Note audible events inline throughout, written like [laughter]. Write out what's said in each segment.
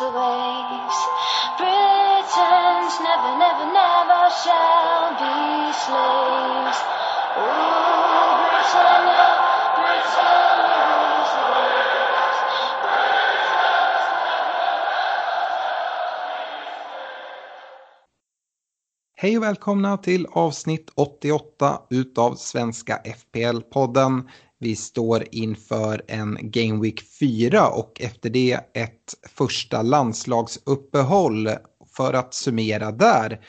Rules the waves. Britons never, never, never shall be slaves. Ooh, Britannia, Britannia rules the waves. Hej och välkomna till avsnitt 88 utav Svenska FPL-podden. Vi står inför en Game Week 4 och efter det ett första landslagsuppehåll för att summera där.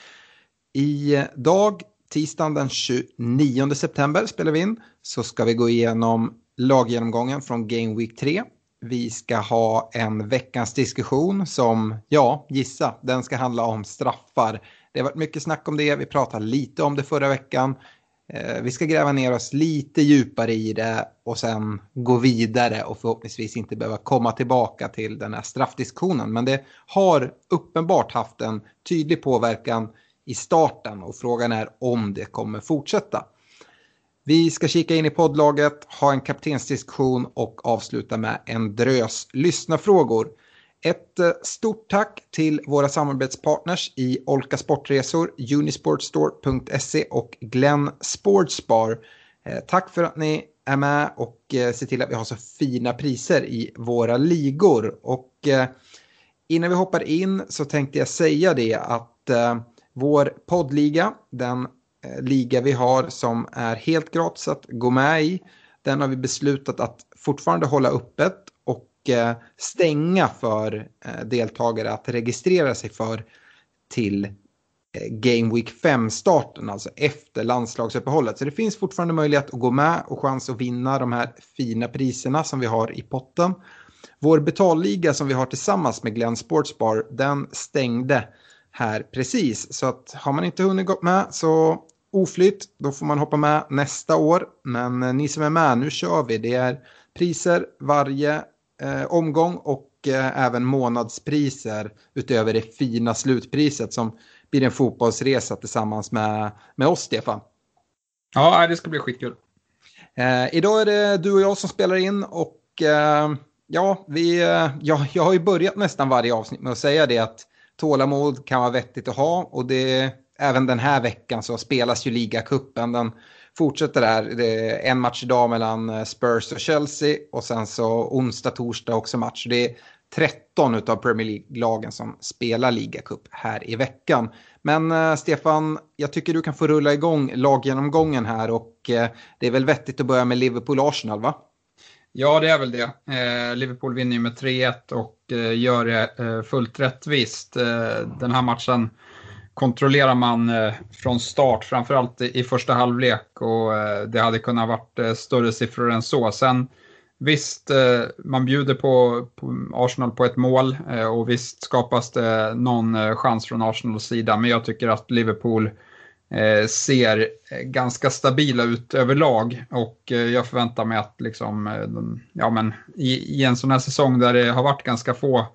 I dag, tisdagen den 29 september spelar vi in, så ska vi gå igenom laggenomgången från Game Week 3. Vi ska ha en veckans diskussion som, ja, gissa, den ska handla om straffar. Det har varit mycket snack om det, vi pratade lite om det förra veckan. Eh, vi ska gräva ner oss lite djupare i det och sen gå vidare och förhoppningsvis inte behöva komma tillbaka till den här straffdiskussionen. Men det har uppenbart haft en tydlig påverkan i starten och frågan är om det kommer fortsätta. Vi ska kika in i poddlaget, ha en kaptensdiskussion och avsluta med en drös lyssnarfrågor. Ett eh, stort tack till våra samarbetspartners i Olka Sportresor, Unisportstore.se och Glenn Sportsbar. Eh, tack för att ni är med och eh, ser till att vi har så fina priser i våra ligor. Och innan vi hoppar in så tänkte jag säga det att vår poddliga, den liga vi har som är helt gratis att gå med i, den har vi beslutat att fortfarande hålla öppet Eh, stänga för eh, deltagare att registrera sig för till eh, Game Week 5-starten, alltså efter landslagsuppehållet. Så det finns fortfarande möjlighet att gå med och chans att vinna de här fina priserna som vi har i potten. Vår betalliga som vi har tillsammans med Glenn Sportsbar, den stängde här precis. Så att har man inte hunnit gå med så oflytt, då får man hoppa med nästa år. Men ni som är med, nu kör vi. Det är priser varje eh, omgång och eh, även månadspriser utöver det fina slutpriset som blir en fotbollsresa tillsammans med, med oss, Stefan. Ja, det ska bli skitkul. Eh, idag är det du och jag som spelar in och eh, ja, vi, eh, ja, jag har ju börjat nästan varje avsnitt med att säga det att tålamod kan vara vettigt att ha och det även den här veckan så spelas ju ligacupen. Den fortsätter där. Det är en match idag mellan eh, Spurs och Chelsea och sen så onsdag, torsdag också match. Det är 13 av Premier League-lagen som spelar ligacup här i veckan. Men eh, Stefan, jag tycker du kan få rulla igång laggenomgången här och eh, det är väl vettigt att börja med Liverpool-Arsenal va? Ja, det är väl det. Eh, Liverpool vinner ju med 3-1 och eh, gör det eh, fullt rättvist. Eh, den här matchen kontrollerar man eh, från start, framförallt i, första halvlek. Och eh, det hade kunnat varit eh, större siffror än så. Sen visst, man bjuder på, Arsenal på ett mål och visst skapas det någon chans från Arsenals sida, men jag tycker att Liverpool ser ganska stabila ut överlag. Och jag förväntar mig att liksom, ja, men i, i en sån här säsong där det har varit ganska få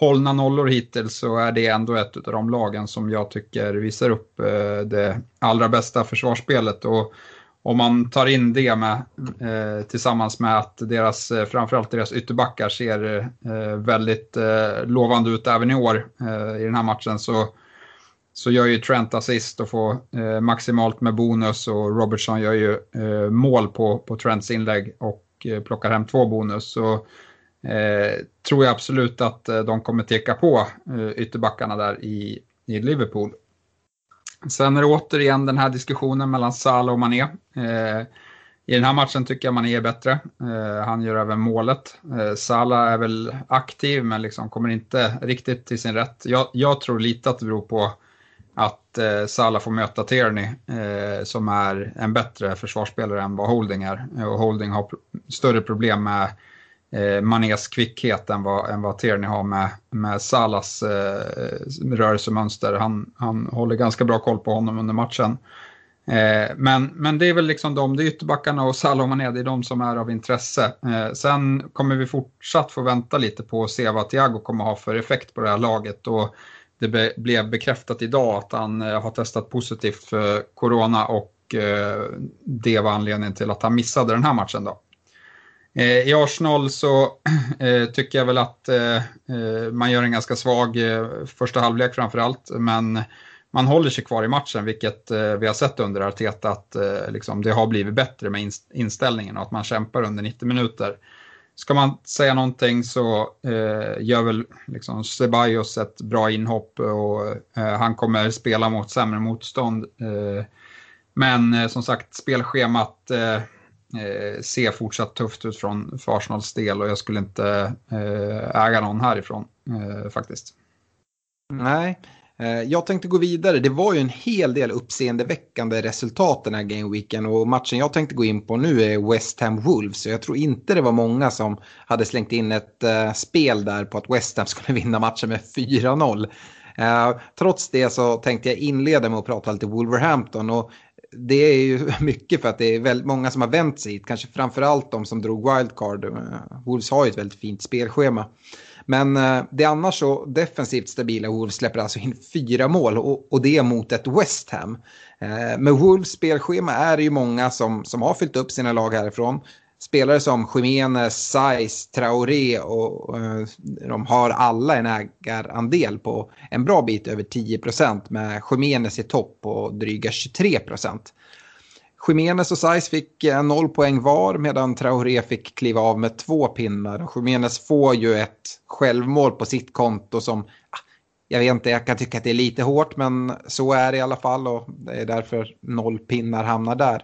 hållna nollor hittills så är det ändå ett av de lagen som jag tycker visar upp eh, det allra bästa försvarsspelet. Och om man tar in det med, eh, tillsammans med att deras, eh, framförallt deras ytterbackar ser väldigt lovande ut även i år i den här matchen så, så gör ju Trent assist och får maximalt med bonus och Robertson gör ju mål på, på Trents inlägg och plockar hem två bonus. Så eh, tror jag absolut att eh, de kommer teka på eh, ytterbackarna där i, i Liverpool. Sen är det återigen den här diskussionen mellan Salah och Mané. Eh, I den här matchen tycker jag Mané är bättre. Eh, han gör även målet. Eh, Salah är väl aktiv men liksom kommer inte riktigt till sin rätt. Jag, jag tror lite att det beror på att eh, Salah får möta Tierney eh, som är en bättre försvarsspelare än vad Holding är. Eh, och Holding har större problem med eh, Manés kvickhet än vad, än vad Tierney har med, med Salas eh, rörelsemönster. Han, han håller ganska bra koll på honom under matchen. Eh, men, men det är väl liksom de, det är ytterbackarna och Salah och Mané, det är de som är av intresse. Eh, sen kommer vi fortsatt få vänta lite på att se vad Thiago kommer ha för effekt på det här laget. Och det be, blev bekräftat idag att han eh, har testat positivt för corona och eh, det var anledningen till att han missade den här matchen. Då. Eh, I Arsenal så [clears throat] eh, tycker jag väl att eh, eh man gör en ganska svag eh, första halvlek framför allt, men man håller sig kvar i matchen, vilket eh, vi har sett under Arteta att liksom, det har blivit bättre med inställningen och att man kämpar under 90 minuter. Ska man säga någonting så eh, gör väl liksom Ceballos ett bra inhopp och eh, han kommer spela mot sämre motstånd. Eh, men som sagt, spelschemat eh, ser fortsatt tufft ut från för Arsenals del och jag skulle inte eh, äga någon härifrån eh, faktiskt. Nej, eh, jag tänkte gå vidare. Det var ju en hel del uppseendeväckande resultat den här gameweeken och matchen jag tänkte gå in på nu är West Ham Wolves. Jag tror inte det var många som hade slängt in ett eh, spel där på att West Ham [laughs] skulle vinna matchen med 4-0. Uh, eh, trots det så tänkte jag inleda med att prata lite Wolverhampton och det är ju [laughs] mycket för att det är väldigt många som har vänt sig hit. Kanske framförallt de som drog wildcard. Eh, Wolves har ju ett väldigt fint spelschema. Men eh, det är annars så defensivt stabila Wolves släpper alltså in fyra mål och, och det mot ett West Ham. Eh, med Wolves spelschema är det ju många som, som har fyllt upp sina lag härifrån spelare som Jiménez, Saiz, Traoré och eh, de har alla en ägarandel på en bra bit över 10 procent med Jiménez i topp på dryga 23 procent. Jiménez och Saiz fick eh, noll poäng var medan Traoré fick kliva av med två pinnar. Jiménez får ju ett självmål på sitt konto som ah, jag vet inte, jag kan tycka att det är lite hårt men så är det i alla fall och det är därför noll pinnar hamnar där.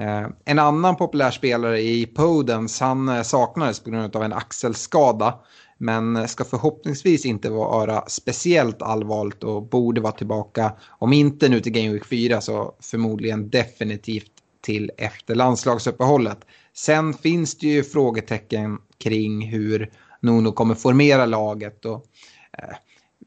Eh, en annan populär spelare i Podens, han eh, saknades på grund av en axelskada. Men ska förhoppningsvis inte vara speciellt allvarligt och borde vara tillbaka. Om inte nu till Game Week 4 så förmodligen definitivt till efter landslagsuppehållet. Sen finns det ju frågetecken kring hur Nuno kommer formera laget. Och, eh,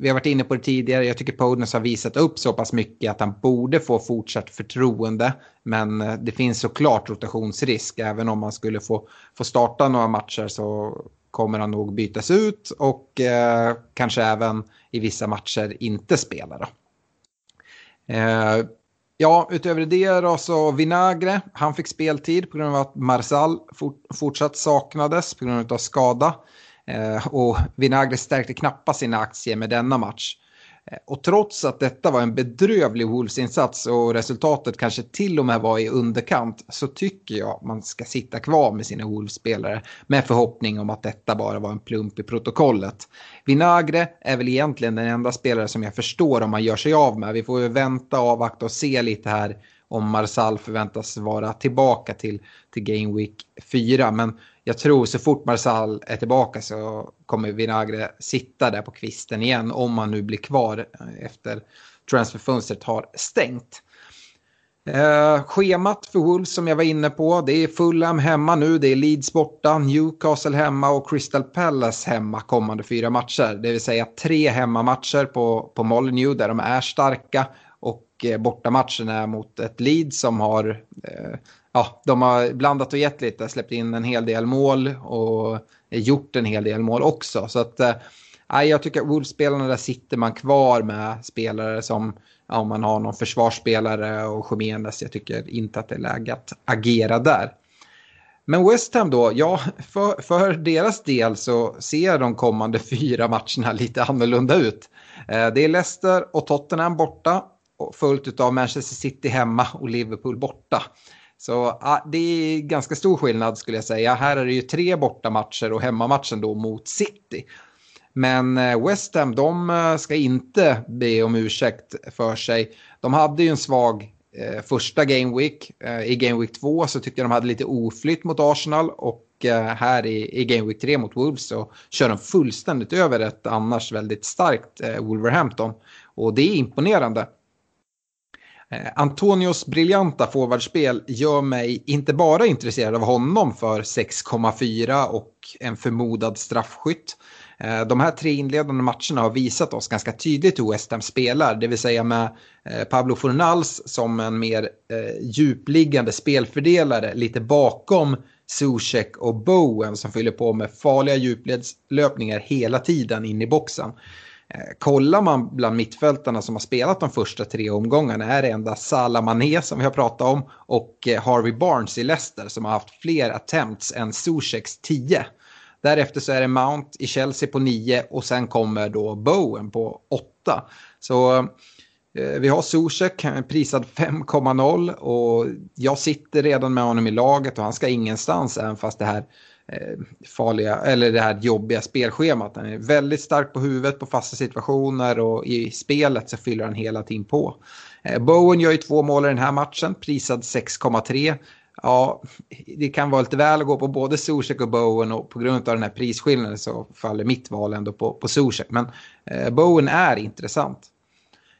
vi har varit inne på det tidigare, jag tycker Podens har visat upp så pass mycket att han borde få fortsatt förtroende. Men eh, det finns såklart rotationsrisk, även om han skulle få, få starta några matcher så kommer han nog bytas ut och eh, kanske även i vissa matcher inte spela. Då. Eh, ja, utöver det då så Vinagre, han fick speltid på grund av att Marsal fort, fortsatt saknades på grund av skada. Eh, och Vinagre stärkte knappast sina aktier med denna match. Eh, och trots att detta var en bedrövlig Wolves-insats och resultatet kanske till och med var i underkant så tycker jag man ska sitta kvar med sina Wolves-spelare med förhoppning om att detta bara var en plump i protokollet. Vinagre är väl egentligen den enda spelare som jag förstår om man gör sig av med. Vi får ju vänta, avvakta och se lite här om Marsal förväntas vara tillbaka till, till Game Week 4. Men jag tror så fort Marsal är tillbaka så kommer Vinagre sitta där på kvisten igen om man nu blir kvar efter transferfönstret har stängt. Eh, schemat för Wolves som jag var inne på, det är Fulham hemma nu, det är Leeds borta, Newcastle hemma och Crystal Palace hemma kommande fyra matcher. Det vill säga tre hemmamatcher på, på Molineux där de är starka och eh, bortamatchen är mot ett Leeds som har eh, ja, de har blandat och gett lite, släppt in en hel del mål och gjort en hel del mål också. Så att, eh, jag tycker att Wolves-spelarna där sitter man kvar med spelare som, ja, om man har någon försvarsspelare och Jiménez, jag tycker inte att det är läge att agera där. Men West Ham då, ja, för, för deras del så ser de kommande [laughs] fyra matcherna lite annorlunda ut. Eh, det är Leicester och Tottenham borta, följt av Manchester City hemma och Liverpool borta. Så ja, det är ganska stor skillnad skulle jag säga. Här är det ju tre bortamatcher och hemmamatchen då mot City. Men eh, West Ham, de eh, ska inte be om ursäkt för sig. De hade ju en svag eh, första Game Week. Eh, I Game Week 2 så tyckte jag de hade lite oflytt mot Arsenal och eh, här i, i Game Week 3 mot Wolves så kör de fullständigt över ett annars väldigt starkt eh, Wolverhampton. Och det är imponerande. Eh, Antonios briljanta forwardspel gör mig inte bara intresserad av honom för 6,4 och en förmodad straffskytt. Eh, de här tre inledande matcherna har visat oss ganska tydligt hur West Ham spelar, det vill säga med eh, Pablo Fornals som en mer djupliggande spelfördelare lite bakom Zuzek och Bowen som fyller på med farliga djupledslöpningar hela tiden in i boxen. Eh, kollar man bland mittfältarna som har spelat de första tre omgångarna är det endast Salah Mané som vi har pratat om och eh, Harvey Barnes i Leicester som har haft fler attempts än Zuzeks 10. Därefter så är det Mount i Chelsea på 9 och sen kommer då Bowen på 8. Så eh, vi har Zuzek prisad 5,0 och jag sitter redan med honom i laget och han ska ingenstans även fast det här Eh, farliga, eller det här jobbiga spelschemat. Han är väldigt stark på huvudet på fasta situationer och i spelet så fyller han hela tiden på. Eh, Bowen gör ju två mål i den här matchen, prisad 6,3. Ja, det kan vara lite väl att gå på både Zuzek och Bowen och på grund av den här prisskillnaden så faller mitt val ändå på, på Zuzek. Men eh, Bowen är intressant.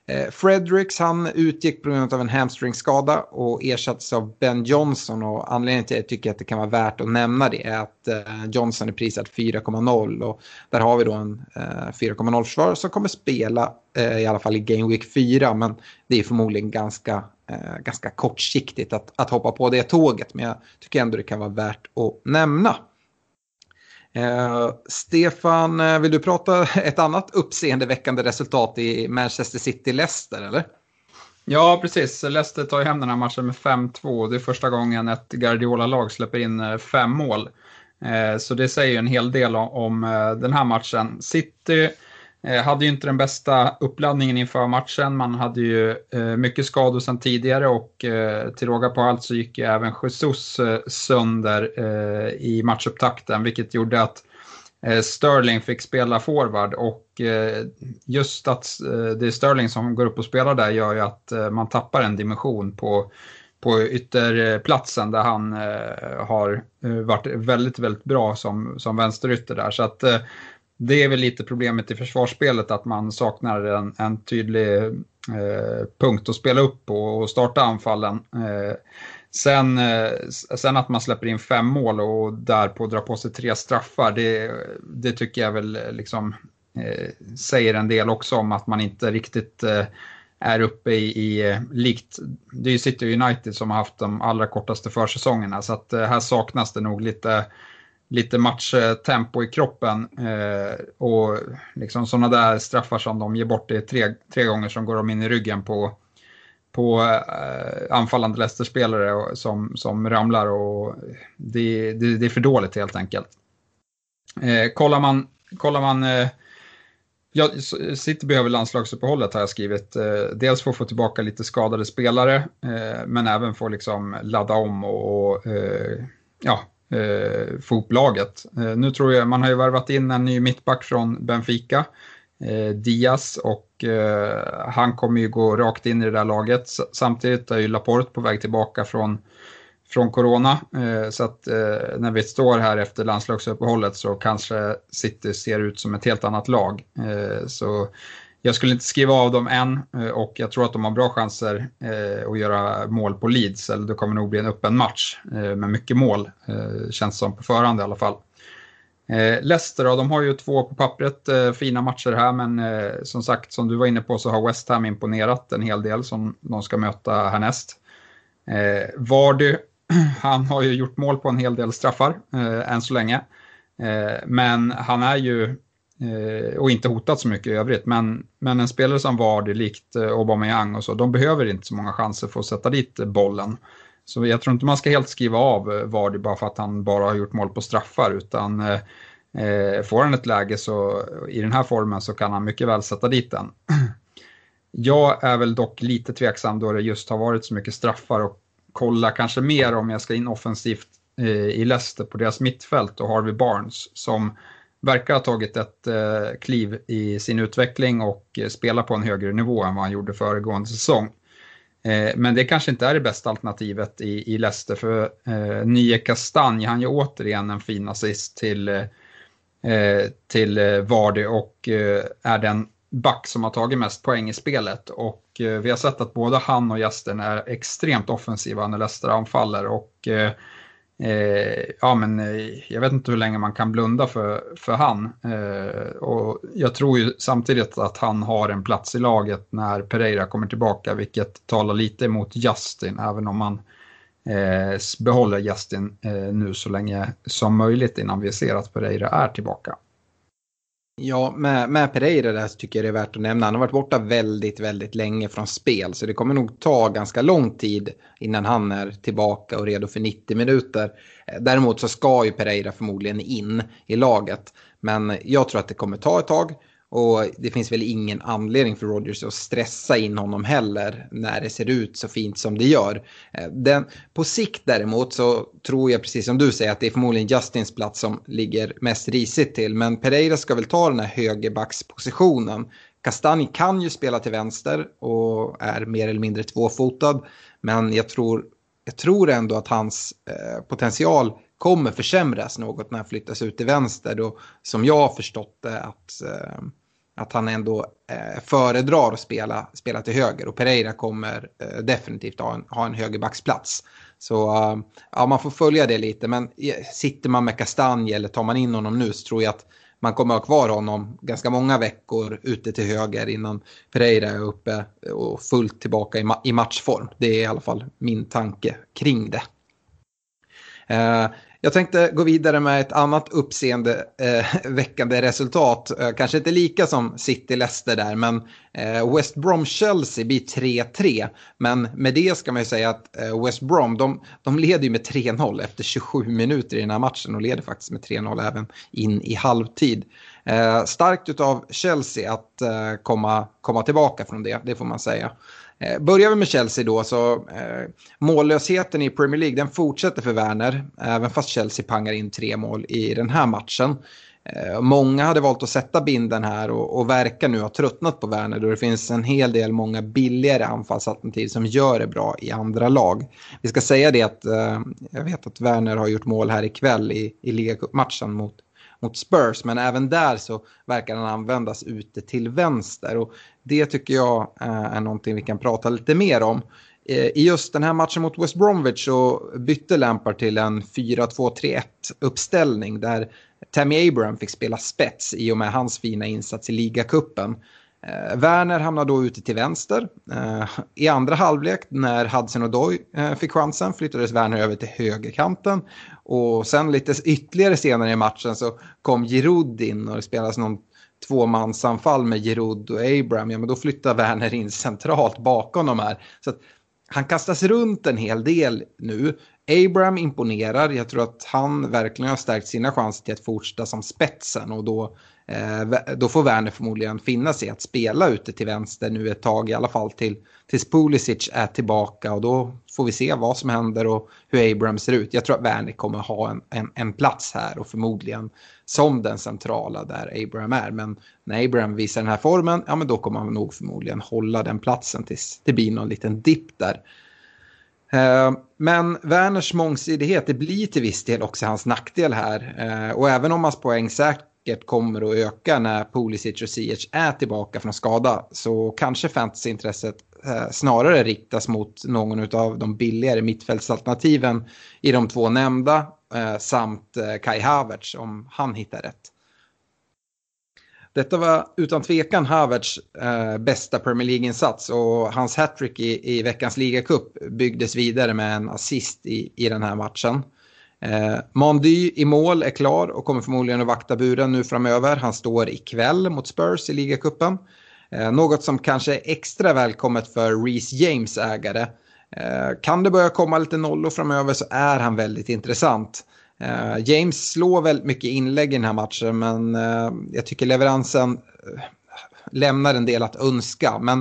Eh, Fredericks han utgick på grund av en hamstringskada och ersattes av Ben Johnson. Och anledningen till att jag tycker att det kan vara värt att nämna det är att eh, Johnson är prisad 4,0 och där har vi då en eh, 4,0-försvarare som kommer spela i alla fall i Game Week 4 men det är förmodligen ganska, ganska kortsiktigt att, att hoppa på det tåget. Men jag tycker ändå det kan vara värt att nämna. Eh, Stefan, eh, vill du prata [laughs] ett annat uppseendeväckande resultat i Manchester City-Leicester eller? Ja, precis. Leicester tar hem den här matchen med 5-2. Det är första gången ett Guardiola-lag släpper in eh, fem mål. Eh, så det säger en hel del om den här matchen. City Eh, hade ju inte den bästa uppladdningen inför matchen. Man hade ju eh, mycket skador sedan tidigare och eh, till råga på allt så gick ju även Jesus eh, sönder eh, i matchupptakten vilket gjorde att Sterling fick spela forward och just att det är Sterling som går upp och spelar där gör ju att man tappar en dimension på, på ytterplatsen där han har varit väldigt, väldigt bra som, som vänsterytter där. Så att det är väl lite problemet i försvarsspelet att man saknar en, en tydlig eh, punkt att spela upp på och starta anfallen. Eh, sen, eh, sen att man släpper in fem mål och därpå drar på sig tre straffar, det, det tycker jag väl liksom eh, säger en del också om att man inte riktigt eh, är uppe i, i eh, likt, det är ju City United som har haft de allra kortaste försäsongerna så att eh, här saknas det nog lite lite matchtempo i kroppen. Eh, och liksom sådana där straffar som de ger bort det tre, tre gånger som går de in i ryggen på, på eh, anfallande Leicester-spelare som, som ramlar och det, det, det, är för dåligt helt enkelt. Eh, kollar man, kollar man eh, Ja, City behöver landslagsuppehållet har jag skrivit. Eh, dels för att få tillbaka lite skadade spelare, eh, men även för att liksom ladda om och, och eh, eh, fotlaget. Eh, nu tror jag man har ju värvat in en ny mittback från Benfica, eh, Diaz, och eh, han kommer ju gå rakt in i det där laget. Samtidigt är ju Laporte på väg tillbaka från från corona. Eh, så att eh, när vi står här efter landslagsuppehållet så kanske City ser ut som ett helt annat lag. Eh, så jag skulle inte skriva av dem än eh, och jag tror att de har bra chanser eh, att göra mål på Leeds. Eller det kommer nog bli en öppen match eh, med mycket mål, känns som på förhand i alla fall. Leicester då, de har ju två på pappret fina matcher här men som sagt som du var inne på så har West Ham imponerat en hel del som de ska möta härnäst. Vardy, [clears throat] han har ju gjort mål på en hel del straffar än så länge. Men han är ju Eh, och inte hotat så mycket i övrigt. Men, men en spelare som Vardy, likt eh, Aubameyang och så, de behöver inte så många chanser för att sätta dit bollen. Så jag tror inte man ska helt skriva av eh, Vardy bara för att han bara har gjort mål på straffar, utan eh, får han ett läge så i den här formen så kan han mycket väl sätta dit den. [clears throat] Jag är väl dock lite tveksam då det just har varit så mycket straffar och kolla kanske mer om jag ska in offensivt eh, i Leicester på deras mittfält och Harvey Barnes som verkar ha tagit ett eh, kliv i sin utveckling och eh, spelar på en högre nivå än vad han gjorde föregående säsong. Eh, men det kanske inte är det bästa alternativet i, i Leicester för eh, nye Kastanj, han gör återigen en fin assist till, eh, till eh, Vardy och eh, är den back som har tagit mest poäng i spelet. Och eh, vi har sett att både han och Gästen är extremt offensiva när Leicester anfaller. Och eh, eh, ja, men eh, jag vet inte hur länge man kan blunda för, för han. Eh, och jag tror ju samtidigt att han har en plats i laget när Pereira kommer tillbaka, vilket talar lite emot Justin, även om man eh, behåller Justin eh, nu så länge som möjligt innan vi ser att Pereira är tillbaka. Ja, med, med Pereira där så tycker jag det är värt att nämna. Han har varit borta väldigt, väldigt länge från spel. Så det kommer nog ta ganska lång tid innan han är tillbaka och redo för 90 minuter. Eh, däremot så ska ju Pereira förmodligen in i laget. Men jag tror att det kommer ta ett tag. Och det finns väl ingen anledning för Rodgers att stressa in honom heller när det ser ut så fint som det gör. Eh, den, på sikt däremot så tror jag precis som du säger att det är förmodligen Justins plats som ligger mest risigt till. Men Pereira ska väl ta den här högerbackspositionen. Kastanj kan ju spela till vänster och är mer eller mindre tvåfotad. Men jag tror, jag tror ändå att hans eh, potential kommer försämras något när han flyttas ut till vänster. Då, som jag har förstått det att eh, att han ändå eh, föredrar att spela, spela till höger och Pereira kommer eh, definitivt ha en, ha en högerbacksplats. Så eh, ja, man får följa det lite men eh, sitter man med Kastanje eller tar man in honom nu så tror jag att man kommer att ha kvar honom ganska många veckor ute till höger innan Pereira är uppe och fullt tillbaka i, ma i matchform. Det är i alla fall min tanke kring det. Eh, jag tänkte gå vidare med ett annat uppseendeväckande eh, [laughs] resultat. Eh, kanske inte lika som City-Leicester där, men eh, West Brom-Chelsea blir 3-3. Men med det ska man ju säga att eh, West Brom, de, de leder ju med 3-0 efter 27 minuter i den här matchen och leder faktiskt med 3-0 även in i halvtid. Eh, starkt av Chelsea att eh, komma, komma tillbaka från det, det får man säga. Eh, börjar vi med Chelsea då så eh, mållösheten i Premier League den fortsätter för Werner. Även fast Chelsea pangar in tre mål i den här matchen. Eh, många hade valt att sätta binden här och, och verkar nu ha tröttnat på Werner då det finns en hel del många billigare anfallsalternativ som gör det bra i andra lag. Vi ska säga det att eh, jag vet att Werner har gjort mål här ikväll i, i ligacupmatchen mot mot Spurs. Men även där så verkar han användas ute till vänster. Och det tycker jag eh, är någonting vi kan prata lite mer om. Eh, I just den här matchen mot West Bromwich så bytte Lampard till en 4-2-3-1 uppställning där Tammy Abraham fick spela spets i och med hans fina insats i ligacupen. Eh, Werner hamnar då ute till vänster. Eh, I andra halvlek när Hudson Odoi eh, fick chansen flyttades Werner över till högerkanten. Och sen lite ytterligare senare i matchen så kom Giroud in och det spelades någon tvåmansanfall med Giroud och Abraham. Ja, men då flyttar Werner in centralt bakom de här. Så att han kastas runt en hel del nu. Abraham imponerar. Jag tror att han verkligen har stärkt sina chanser till att fortsätta som spetsen och då Eh, Eh, då får Werner förmodligen finna sig att spela ute till vänster nu ett tag i alla fall till, tills Pulisic är tillbaka och då får vi se vad som händer och hur Abraham ser ut. Jag tror att Werner kommer ha en, en, en plats här och förmodligen som den centrala där Abraham är. Men när Abraham visar den här formen, ja men då kommer han nog förmodligen hålla den platsen tills det blir någon liten dipp där. Eh, men Werners mångsidighet, det blir till viss del också hans nackdel här. Eh, och även om hans poäng säkert säkert kommer att öka när Pulisic och Ziyech är tillbaka från skada så kanske fantasyintresset eh, snarare riktas mot någon av de billigare mittfältsalternativen i de två nämnda eh, samt eh, Kai Havertz om han hittar rätt. Detta var utan tvekan Havertz eh, bästa Premier League-insats och hans hattrick i, i veckans ligacup byggdes vidare med en assist i, i den här matchen. Eh, Mandy i mål är klar och kommer förmodligen att vakta buren nu framöver. Han står ikväll mot Spurs i ligacupen. Eh, något som kanske är extra välkommet för Reece James ägare. Eh, kan det börja komma lite nollor framöver så är han väldigt intressant. Eh, James slår väldigt mycket inlägg i den här matchen men eh, jag tycker leveransen eh, lämnar en del att önska. Men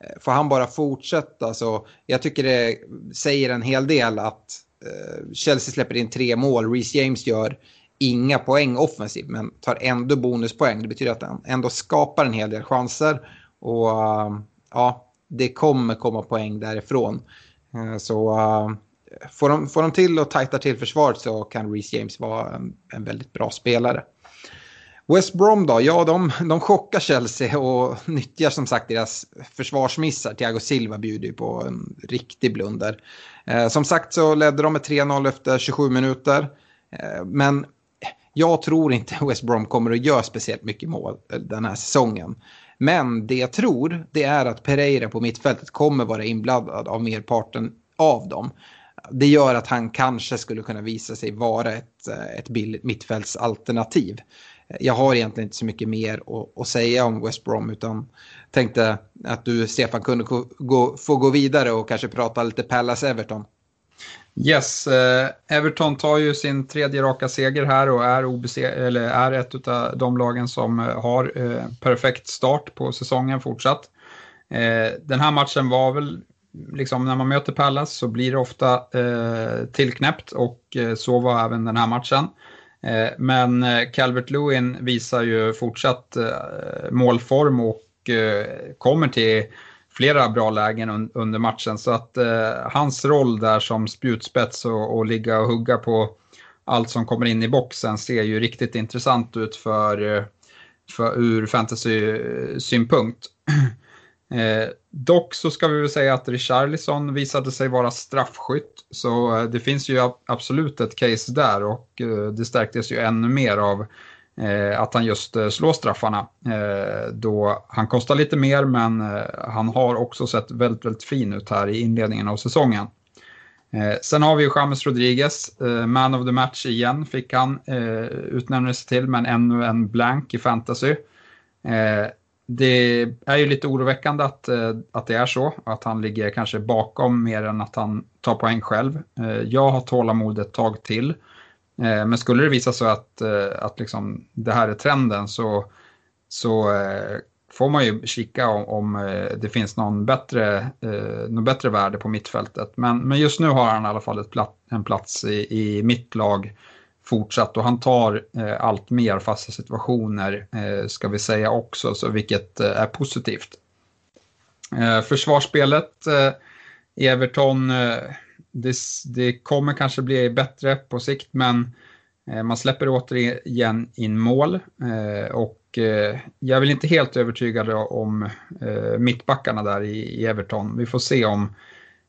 eh, får han bara fortsätta så jag tycker det säger en hel del att Eh, Chelsea släpper in tre mål, Reece James gör inga poäng offensivt men tar ändå bonuspoäng. Det betyder att han ändå skapar en hel del chanser och eh, ja, det kommer komma poäng därifrån. Eh, så får de, får de till och tajta till försvaret så kan Reece James vara en, en väldigt bra spelare. West Brom då, ja de, de chockar Chelsea och [laughs] nyttjar som sagt deras försvarsmissar. Thiago Silva bjuder ju på en riktig blunder. Eh, som sagt så ledde de med 3-0 efter 27 minuter. Eh, men jag tror inte [laughs] West Brom kommer att göra speciellt mycket mål den här säsongen. Men det jag tror det är att Pereira på mittfältet kommer vara inblandad av merparten av dem det gör att han kanske skulle kunna visa sig vara ett, eh, ett billigt mittfältsalternativ. Jag har egentligen inte så mycket mer att, att, säga om West Brom utan tänkte att du Stefan kunde gå, få gå vidare och kanske prata lite Pallas Everton. Yes, eh, Everton tar ju sin tredje raka seger här och är, OBC, eller är ett av de lagen som eh, har eh, perfekt start på säsongen fortsatt. Eh, den här matchen var väl liksom när man möter Pallas så blir det ofta eh, tillknäppt och eh, så var även den här matchen. Eh, men eh, Calvert Lewin visar ju fortsatt målform och och eh, kommer till flera bra lägen under matchen. Så att eh, hans roll där som spjutspets och, och ligga och hugga på allt som kommer in i boxen ser ju riktigt intressant ut för, eh, för ur fantasy-synpunkt. [clears throat] Eh, dock så ska vi väl säga att Richarlison visade sig vara straffskytt. Så det finns ju absolut ett case där och det stärktes ju ännu mer av eh, Eh, att han just eh, slår straffarna. Eh, då han kostar lite mer men han har också sett väldigt, väldigt fin ut här i inledningen av säsongen. Sen har vi ju James Rodriguez, man of the match igen fick han utnämnelse till men ännu en blank i fantasy det är ju lite oroväckande att, att det är så, att han ligger kanske bakom mer än att han tar poäng själv. Jag har tålamod ett tag till. Eh, men skulle det visa sig att, eh, att liksom det här är trenden så, så eh, får man ju kika om, om det finns någon bättre, någon bättre värde på mittfältet. Men, men just nu har han i alla fall ett en plats i, i mitt lag fortsatt och han tar allt mer fasta situationer ska vi säga också, så vilket är positivt. Försvarsspelet Everton, det, det, kommer kanske bli bättre på sikt men eh, man släpper återigen in mål eh, och eh, jag är väl inte helt övertygad om mittbackarna där i, Everton. Vi får se om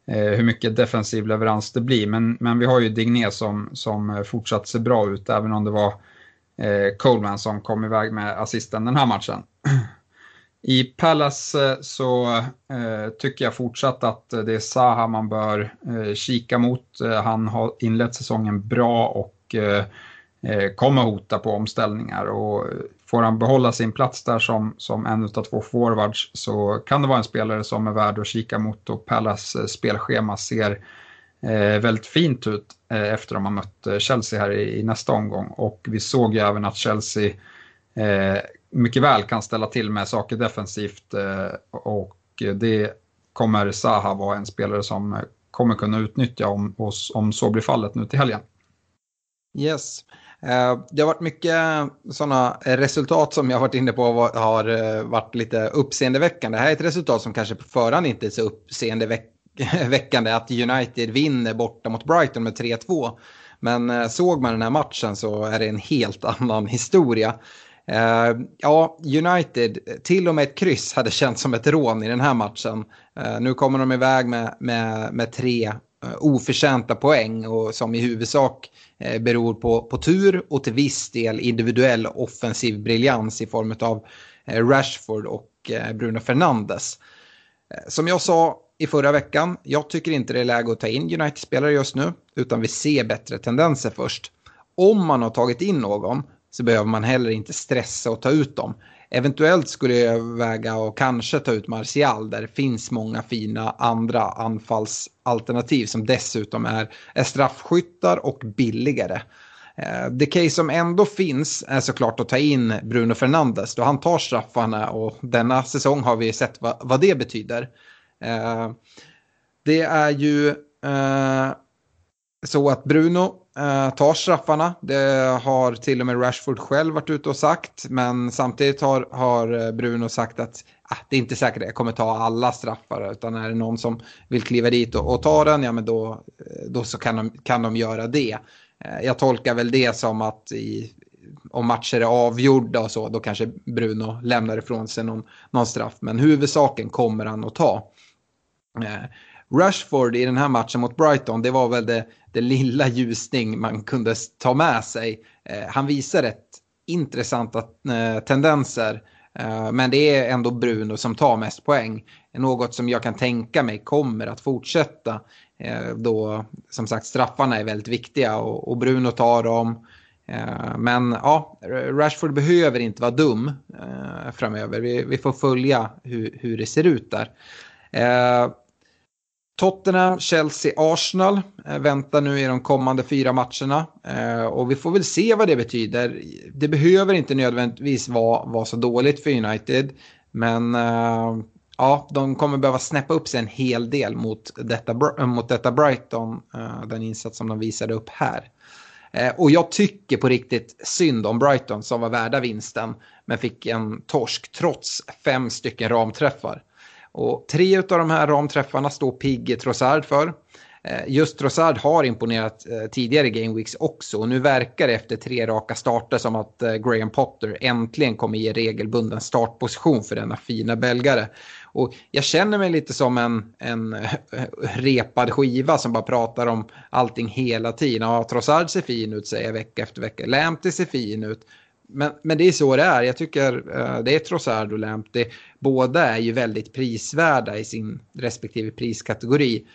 hur mycket defensiv leverans det blir. Men, men vi har ju Digné som, som fortsatt ser bra ut, även om det var Coleman som kom iväg med assisten den här matchen. [clears throat] I Palace eh, så eh, tycker jag fortsatt att det är Zaha man bör eh, kika mot. Eh, han har inlett säsongen bra och eh, eh kommer hota på omställningar. Och får han behålla sin plats där som, som en av två forwards så kan det vara en spelare som är värd att kika mot och Pallas spelschema ser eh, väldigt fint ut eh, efter att de har mött Chelsea här i, i, nästa omgång. Och vi såg ju även att Chelsea eh, mycket väl kan ställa till med saker defensivt eh, och det kommer Zaha vara en spelare som kommer kunna utnyttja om, om så blir fallet nu till helgen. Yes. Eh, det har varit mycket sådana resultat som jag varit inne på har eh, varit lite uppseendeväckande. Det här är ett resultat som kanske på förhand inte är så uppseendeväckande [laughs] att United vinner borta mot Brighton med 3-2. Men såg man den här matchen så är det en helt annan historia. Eh, ja, United, till och med ett kryss hade känts som ett rån i den här matchen. Eh, nu kommer de iväg med, med, med tre eh, oförtjänta poäng och som i huvudsak uh, beror på, på tur och till viss del individuell offensiv briljans i form av Rashford och Bruno Fernandes. Som jag sa i förra veckan, jag tycker inte det är läge att ta in United-spelare just nu, utan vi ser bättre tendenser först. Om man har tagit in någon så behöver man heller inte stressa och ta ut dem. Eventuellt skulle jag väga och kanske ta ut Martial där det finns många fina andra anfallsalternativ som dessutom är, är straffskyttar och billigare. Eh, det case som ändå finns är såklart att ta in Bruno Fernandes då han tar straffarna och denna säsong har vi sett vad, vad det betyder. Eh, det är ju eh, så att Bruno Eh, tar straffarna. Det har till och med Rashford själv varit ute och sagt. Men samtidigt har, har eh, Bruno sagt att ah, det är inte säkert att jag kommer ta alla straffar. Utan är det någon som vill kliva dit och, och ta den, ja men då, eh, då så kan de, kan de göra det. Eh, jag tolkar väl det som att i, om matcher är avgjorda och så, då kanske Bruno lämnar ifrån sig någon, någon straff. Men huvudsaken kommer han att ta. Eh, Rashford i den här matchen mot Brighton, det var väl det, det lilla ljusning man kunde ta med sig. Eh, han visar rätt intressanta eh, tendenser. Eh, men det är ändå Bruno som tar mest poäng. Något som jag kan tänka mig kommer att fortsätta. Då som sagt straffarna är väldigt viktiga och, Bruno tar dem. Men ja, Rashford behöver inte vara dum framöver. Vi, får följa hur det ser ut där. Tottenham, Chelsea, Arsenal eh, väntar nu i de kommande fyra matcherna. Eh, och vi får väl se vad det betyder. Det behöver inte nödvändigtvis vara, vara så dåligt för United. Men eh, ja, de kommer behöva snäppa upp sig en hel del mot detta, mot detta Brighton, den insats som de visade upp här. Och jag tycker på riktigt synd om Brighton som var värda vinsten, men fick en torsk trots fem stycken ramträffar. Och tre av de här ramträffarna står Pigge Trossard för. Eh, just Trossard har imponerat eh, tidigare Gameweeks också och nu verkar det efter tre raka starter som att eh, Graham Potter äntligen kommer ge regelbunden startposition för denna fina belgare. Och jag känner mig lite som en, en [laughs] repad skiva som bara pratar om allting hela tiden. Ja, Trossard ser fin ut säger jag vecka efter vecka. Lamptey ser fin ut. Men, men det är så det är. Jag tycker uh, det är Trossard och Lamptey. Båda är ju väldigt prisvärda i sin respektive priskategori.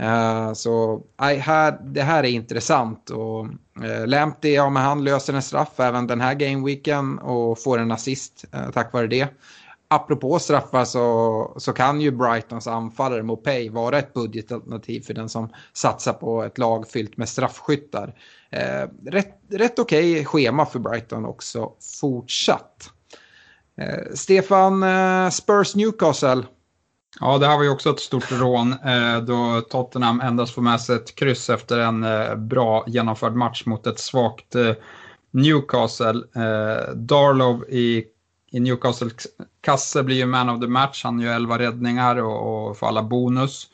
Uh, så I, här, det här är intressant. Och, eh, uh, Lamptey, ja men han löser en straff även den här gameweeken och får en assist uh, tack vare det apropå straffar så, så kan ju Brightons anfallare Mopay vara ett budgetalternativ för den som satsar på ett lag fyllt med straffskyttar. Eh, rätt rätt okej okay schema för Brighton också fortsatt. Eh, Stefan, eh, Spurs Newcastle. Ja, det här var ju också ett stort rån eh, då Tottenham endast får med sig ett kryss efter en eh, bra genomförd match mot ett svagt eh, Newcastle. Eh, Darlow i i Newcastles kasse blir ju man of the match. Han gör 11 räddningar och, och får alla bonus.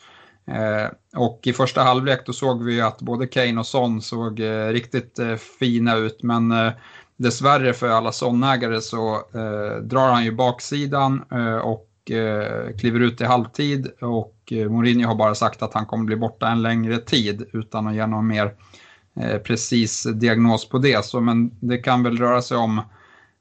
Eh, och i första halvlek då såg vi ju att både Kane och Son såg eh, riktigt eh, fina ut. Men dessvärre för alla Son-ägare så drar han ju baksidan och kliver ut i halvtid. Och Mourinho har bara sagt att han kommer bli borta en längre tid utan att ge någon mer precis diagnos på det. Så, men det kan väl röra sig om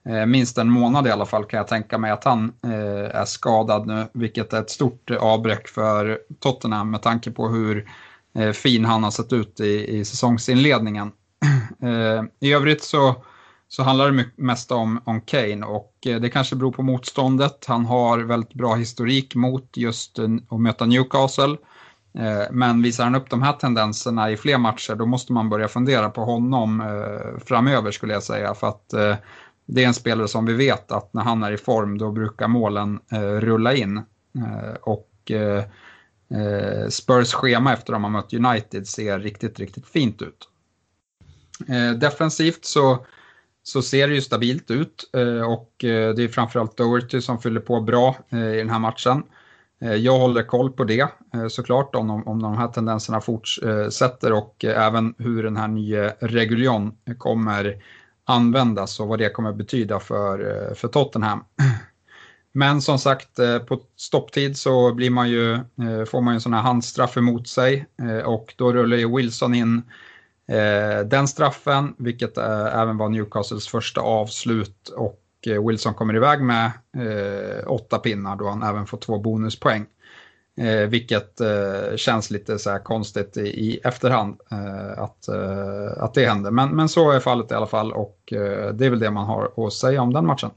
Eh, minst en månad i alla fall kan jag tänka mig att han eh, är skadad nu, vilket är ett stort avbräck för Tottenham med tanke på hur eh, fin han har sett ut i, i säsongsinledningen. [clears throat] Eh, I övrigt så, så handlar det mest om, om Kane och eh, det kanske beror på motståndet. Han har väldigt bra historik mot just att möta Newcastle. Men visar han upp de här tendenserna i fler matcher då måste man börja fundera på honom framöver skulle jag säga. För att det är en spelare som vi vet att när han är i form då brukar målen eh, rulla in. Eh, och eh, eh Spurs schema efter att de har mött United ser riktigt, riktigt fint ut. Eh, defensivt så, så ser det ju stabilt ut eh, och eh, det är framförallt Doherty som fyller på bra eh, i den här matchen. Jag håller koll på det såklart om, om de här tendenserna fortsätter och även hur den här nya Reguljon kommer användas och vad det kommer betyda för, eh, för Tottenham. [clears throat] Men som sagt, eh, på stopptid så blir man ju, eh, får man ju en sån här handstraff emot sig och då rullar ju Wilson in den straffen, vilket även var Newcastles första avslut och Wilson kommer iväg med åtta pinnar då han även får två bonuspoäng. Eh, vilket eh, känns lite så konstigt i, i efterhand eh, att, eh, att det händer. Men, men så är fallet i alla fall och eh, det är väl det man har att säga om den matchen.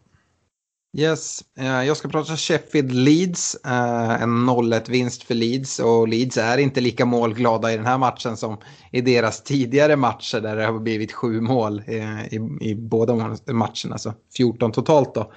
Yes, eh, jag ska prata Sheffield Leeds. Eh, en 0-1 vinst för Leeds och Leeds är inte lika målglada i den här matchen som i deras tidigare matcher där det har blivit sju mål eh, i, i båda matcherna, alltså 14 totalt då.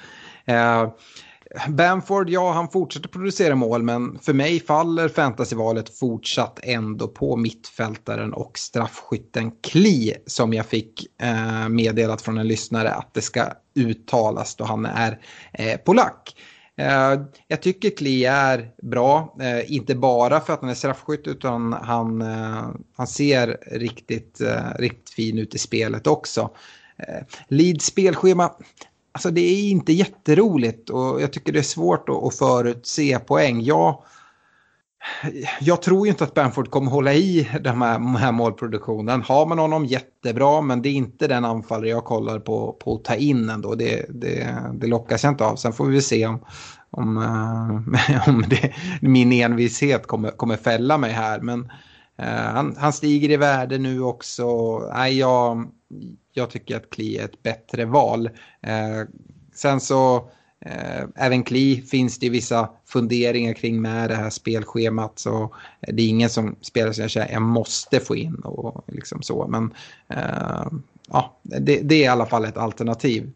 Bamford, ja han fortsätter producera mål men för mig faller fantasyvalet fortsatt ändå på mittfältaren och straffskytten Kli som jag fick eh, meddelat från en lyssnare att det ska uttalas då han är eh, polack. Eh, jag tycker Kli är bra, eh, inte bara för att han är straffskytt utan han, eh, han ser riktigt, eh, riktigt fin ut i spelet också. Eh, Leeds spelschema, Alltså det är inte jätteroligt och jag tycker det är svårt att, att förutse poäng. Jag, jag tror ju inte att Bamford kommer hålla i den här, den här målproduktionen. Har man honom jättebra men det är inte den anfallare jag kollar på, på att ta in ändå. Det, det, det lockas jag inte av. Sen får vi se om, om, äh, [laughs] om det, min envishet kommer, kommer fälla mig här. Men äh, han, han stiger i värde nu också. Nej, jag, jag tycker att Kli är ett bättre val. Eh, sen så, eh, även Kli finns det vissa funderingar kring med det här spelschemat. Så det är ingen som spelar som jag säger jag måste få in och liksom så. Men eh, ja, det, det, är i alla fall ett alternativ.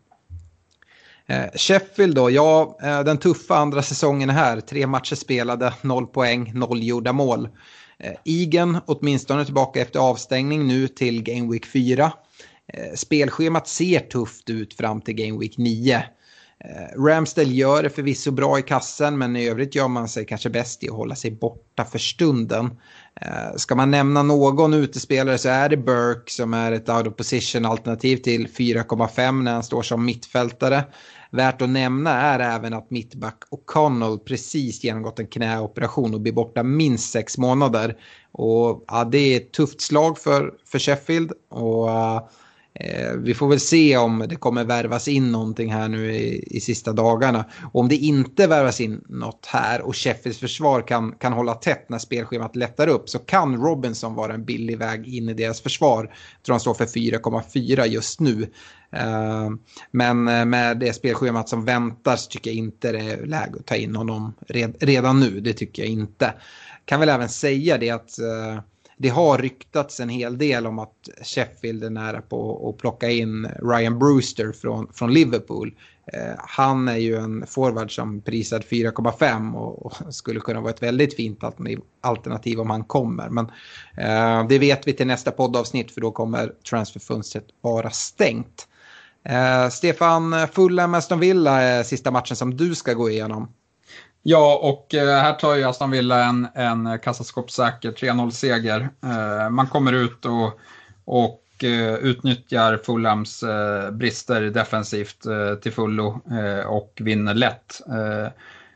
Eh, Sheffield då, ja, eh, den tuffa andra säsongen här. Tre matcher spelade, noll poäng, noll gjorda mål. Eh, Igen åtminstone tillbaka efter avstängning nu till Game Week 4. Eh, spelschemat ser tufft ut fram till Game Week 9. Eh, Ramsdale gör det förvisso bra i kassen men i övrigt gör man sig kanske bäst i att hålla sig borta för stunden. Eh, ska man nämna någon utespelare så är det Burke som är ett out of position alternativ till 4,5 när han står som mittfältare. Värt att nämna är även att mittback O'Connell precis genomgått en knäoperation och blir borta minst sex månader. Och ja, det är ett tufft slag för, för Sheffield. Och Eh, vi får väl se om det kommer värvas in någonting här nu i, i sista dagarna. Och om det inte värvas in något här och Sheffields försvar kan, kan hålla tätt när spelschemat lättar upp så kan Robinson vara en billig väg in i deras försvar. Jag tror han står för 4,4 just nu. Eh, men eh, med det spelschemat som väntar så tycker jag inte det är läge att ta in honom red, redan nu. Det tycker jag inte. Kan väl även säga det att det har ryktats en hel del om att Sheffield är nära på att plocka in Ryan Brewster från, från Liverpool. Eh, han är ju en forward som prisad 4,5 och, skulle kunna vara ett väldigt fint alternativ, alternativ om han kommer. Men eh, det vet vi till nästa poddavsnitt för då kommer transferfönstret vara stängt. Eh, Stefan, Fulham Aston Villa är sista matchen som du ska gå igenom. Ja, och eh, här tar ju Aston Villa en, en kassaskåpssäker 3-0-seger. Eh, man kommer ut och, och eh, utnyttjar Fulhams brister defensivt till fullo och vinner lätt.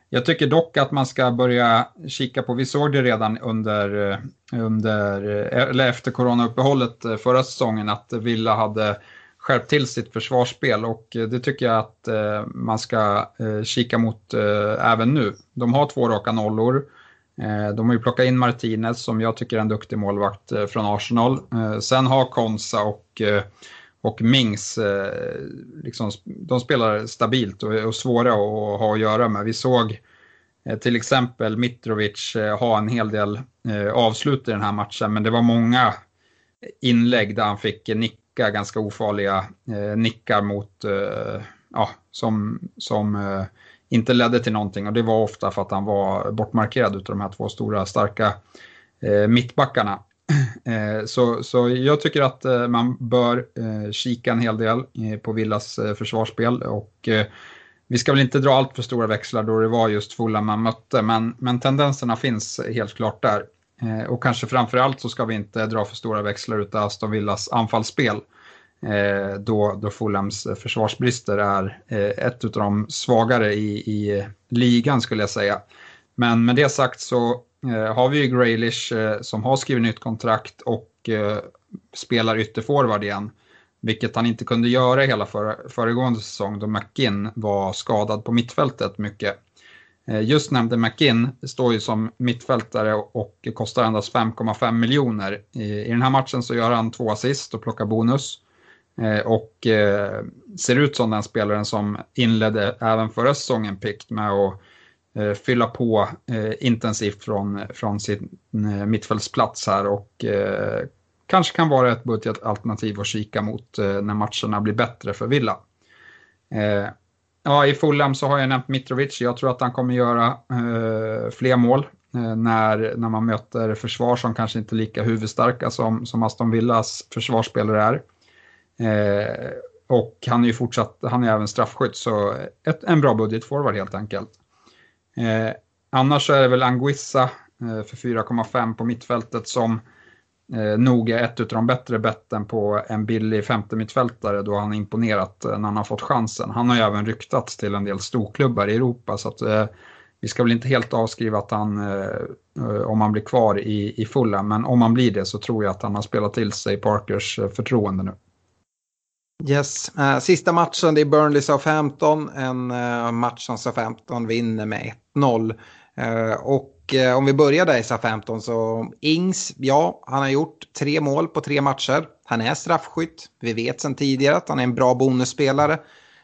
Jag tycker dock att man ska börja kika på, vi såg det redan under, under eller efter coronauppehållet förra säsongen, att Villa hade skärpt till sitt försvarsspel och eh, det tycker jag att eh, man ska eh, kika mot även nu. De har två raka nollor. De har ju plockat in Martinez som jag tycker är en duktig målvakt från Arsenal. Sen har Konsa och, och Mings, liksom, de spelar stabilt och är svåra att ha att göra med. Vi såg till exempel Mitrovic ha en hel del avslut i den här matchen men det var många inlägg där han fick nick nicka, ganska ofarliga eh, nickar mot, eh, ja, som, som eh, inte ledde till någonting och det var ofta för att han var bortmarkerad utav de här två stora starka eh, mittbackarna. [clears throat] Eh, så, så jag tycker att eh, man bör eh, kika en hel del eh, på Villas eh, försvarsspel och vi ska väl inte dra allt för stora växlar då det var just Fulham man mötte, men, men tendenserna finns helt klart där. Eh, och kanske framförallt så ska vi inte dra för stora växlar utav Aston Villas anfallsspel. Eh, då, då Fulhams försvarsbrister är eh, ett av de svagare i, i ligan skulle jag säga. Men med det sagt så har vi ju Graylish som har skrivit nytt kontrakt och spelar ytterforward igen. Vilket han inte kunde göra hela för, föregående säsong då McGinn var skadad på mittfältet mycket. Eh, just nämnde McInn står ju som mittfältare och kostar endast 5,5 miljoner. I den här matchen så gör han två assist och plockar bonus. Eh, och eh, ser ut som den spelaren som inledde även förra säsongen pikt med att fylla på intensivt från, från sin mittfältsplats här och kanske kan vara ett budgetalternativ att kika mot när matcherna blir bättre för Villa. Ja, i Fulham så har jag nämnt Mitrovic. Jag tror att han kommer göra eh, fler mål eh, när, när man möter försvar som kanske inte är lika huvudstarka som, som Aston Villas försvarsspelare är. Eh, och han är ju fortsatt, han är även straffskytt, så ett, en bra budgetforward helt enkelt. Eh, annars är det väl Anguissa eh, för 4,5 på mittfältet som eh, nog är ett av de bättre betten på en billig femte mittfältare då han imponerat eh, när han har fått chansen. Han har ju även ryktats till en del storklubbar i Europa så att eh, vi ska väl inte helt avskriva att han, eh, eh om han blir kvar i, i fulla, men om han blir det så tror jag att han har spelat till sig Parkers eh, förtroende nu. Yes, uh, sista matchen det är Burnley Southampton, en uh, match som Southampton vinner med 1-0. Uh, och och eh, om vi börjar där i SA-15 så Ings, ja, han har gjort tre mål på tre matcher. Han är straffskytt. Vi vet sedan tidigare att han är en bra bonusspelare.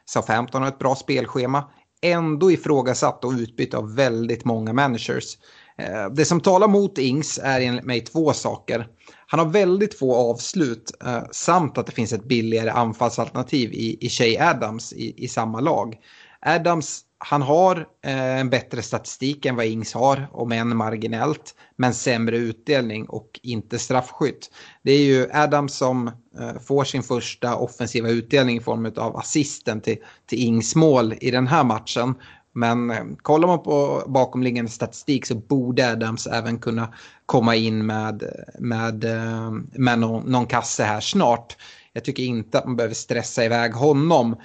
SA-15 har ett bra spelschema. Ändå ifrågasatt och utbytt av väldigt många managers. Eh, det som talar mot Ings är enligt mig två saker. Han har väldigt få avslut eh, samt att det finns ett billigare anfallsalternativ i, i Shea Adams i, i samma lag. Adams han har eh, en bättre statistik än vad Ings har, om än marginellt, men sämre utdelning och inte straffskytt. Det är ju Adams som eh, får sin första offensiva utdelning i form av assisten till, till Ings mål i den här matchen. Men eh, kollar man på bakomliggande statistik så borde Adams även kunna komma in med, med, eh, med någon, någon kasse här snart. Jag tycker inte att man behöver stressa iväg honom.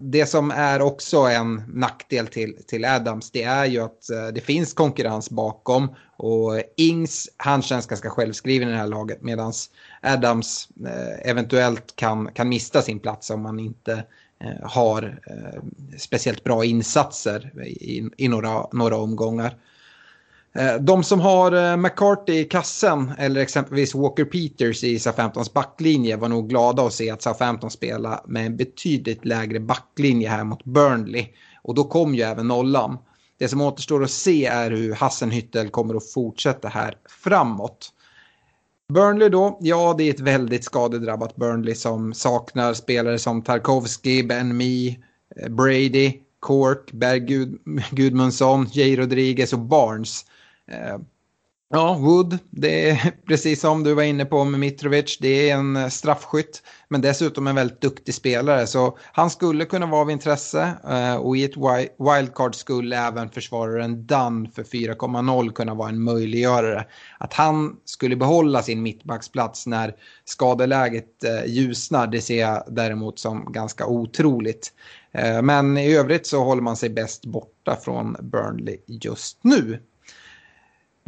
Det som är också en nackdel till, till Adams det är ju att eh, det finns konkurrens bakom. Och Ings, han känns ganska självskriven i det här laget medan Adams eh, eventuellt kan, kan mista sin plats om man inte eh, har speciellt bra insatser i, i några, några omgångar. Eh, de som har eh, McCarthy i kassen eller exempelvis Walker Peters i Southamptons backlinje var nog glada att se att Southampton spelar med en betydligt lägre backlinje här mot Burnley. Och då kom ju även nollan. Det som återstår att se är hur Hassenhüttel kommer att fortsätta här framåt. Burnley då, ja det är ett väldigt skadedrabbat Burnley som saknar spelare som Tarkovsky, Ben Mee, eh, Brady, Cork, Berg Gudmundsson, J. Rodriguez och Barnes. Eh, ja, Wood, det är [laughs] precis som du var inne på med Mitrovic, det är en eh, straffskytt. Men dessutom en väldigt duktig spelare, så han skulle kunna vara av intresse. Eh, och i ett wildcard skulle även försvararen Dunn för 4,0 kunna vara en möjliggörare. Att han skulle behålla sin mittbacksplats när skadeläget ljusnar, det ser jag däremot som ganska otroligt. Men i övrigt så håller man sig bäst borta från Burnley just nu.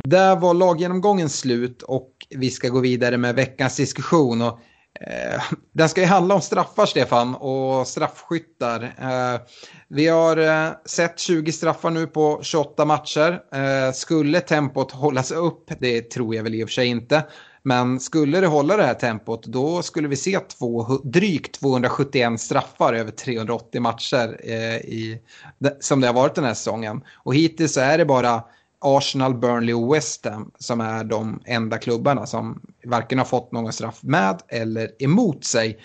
Där var laggenomgången slut och vi ska gå vidare med veckans diskussion. Och, eh, den ska ju handla om straffar, Stefan, och straffskyttar. Eh, vi har eh, sett 20 straffar nu på 28 matcher. Eh, skulle tempot hållas upp, det tror jag väl i och för sig inte, men skulle det hålla det här tempot då skulle vi se två, drygt 271 straffar över 380 matcher eh, i, som det har varit den här säsongen. Och hittills så är det bara Arsenal, Burnley och West Ham som är de enda klubbarna som varken har fått någon straff med eller emot sig.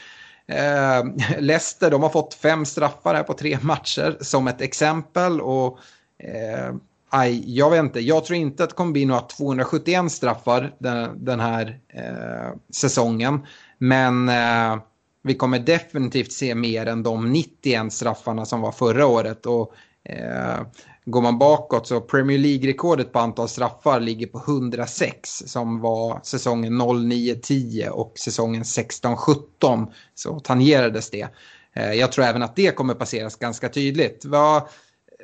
Eh, [laughs] Leicester de har fått fem straffar här på tre matcher som ett exempel. Och, eh, aj, jag vet inte, jag tror inte att det kommer bli några 271 straffar den, den här eh, säsongen. Men eh, vi kommer definitivt se mer än de 91 straffarna som var förra året. Och, eh, Går man bakåt så Premier League-rekordet på antal straffar ligger på 106 som var säsongen 09-10 och säsongen 16-17 så tangerades det. Eh, jag tror även att det kommer passeras ganska tydligt. Vad,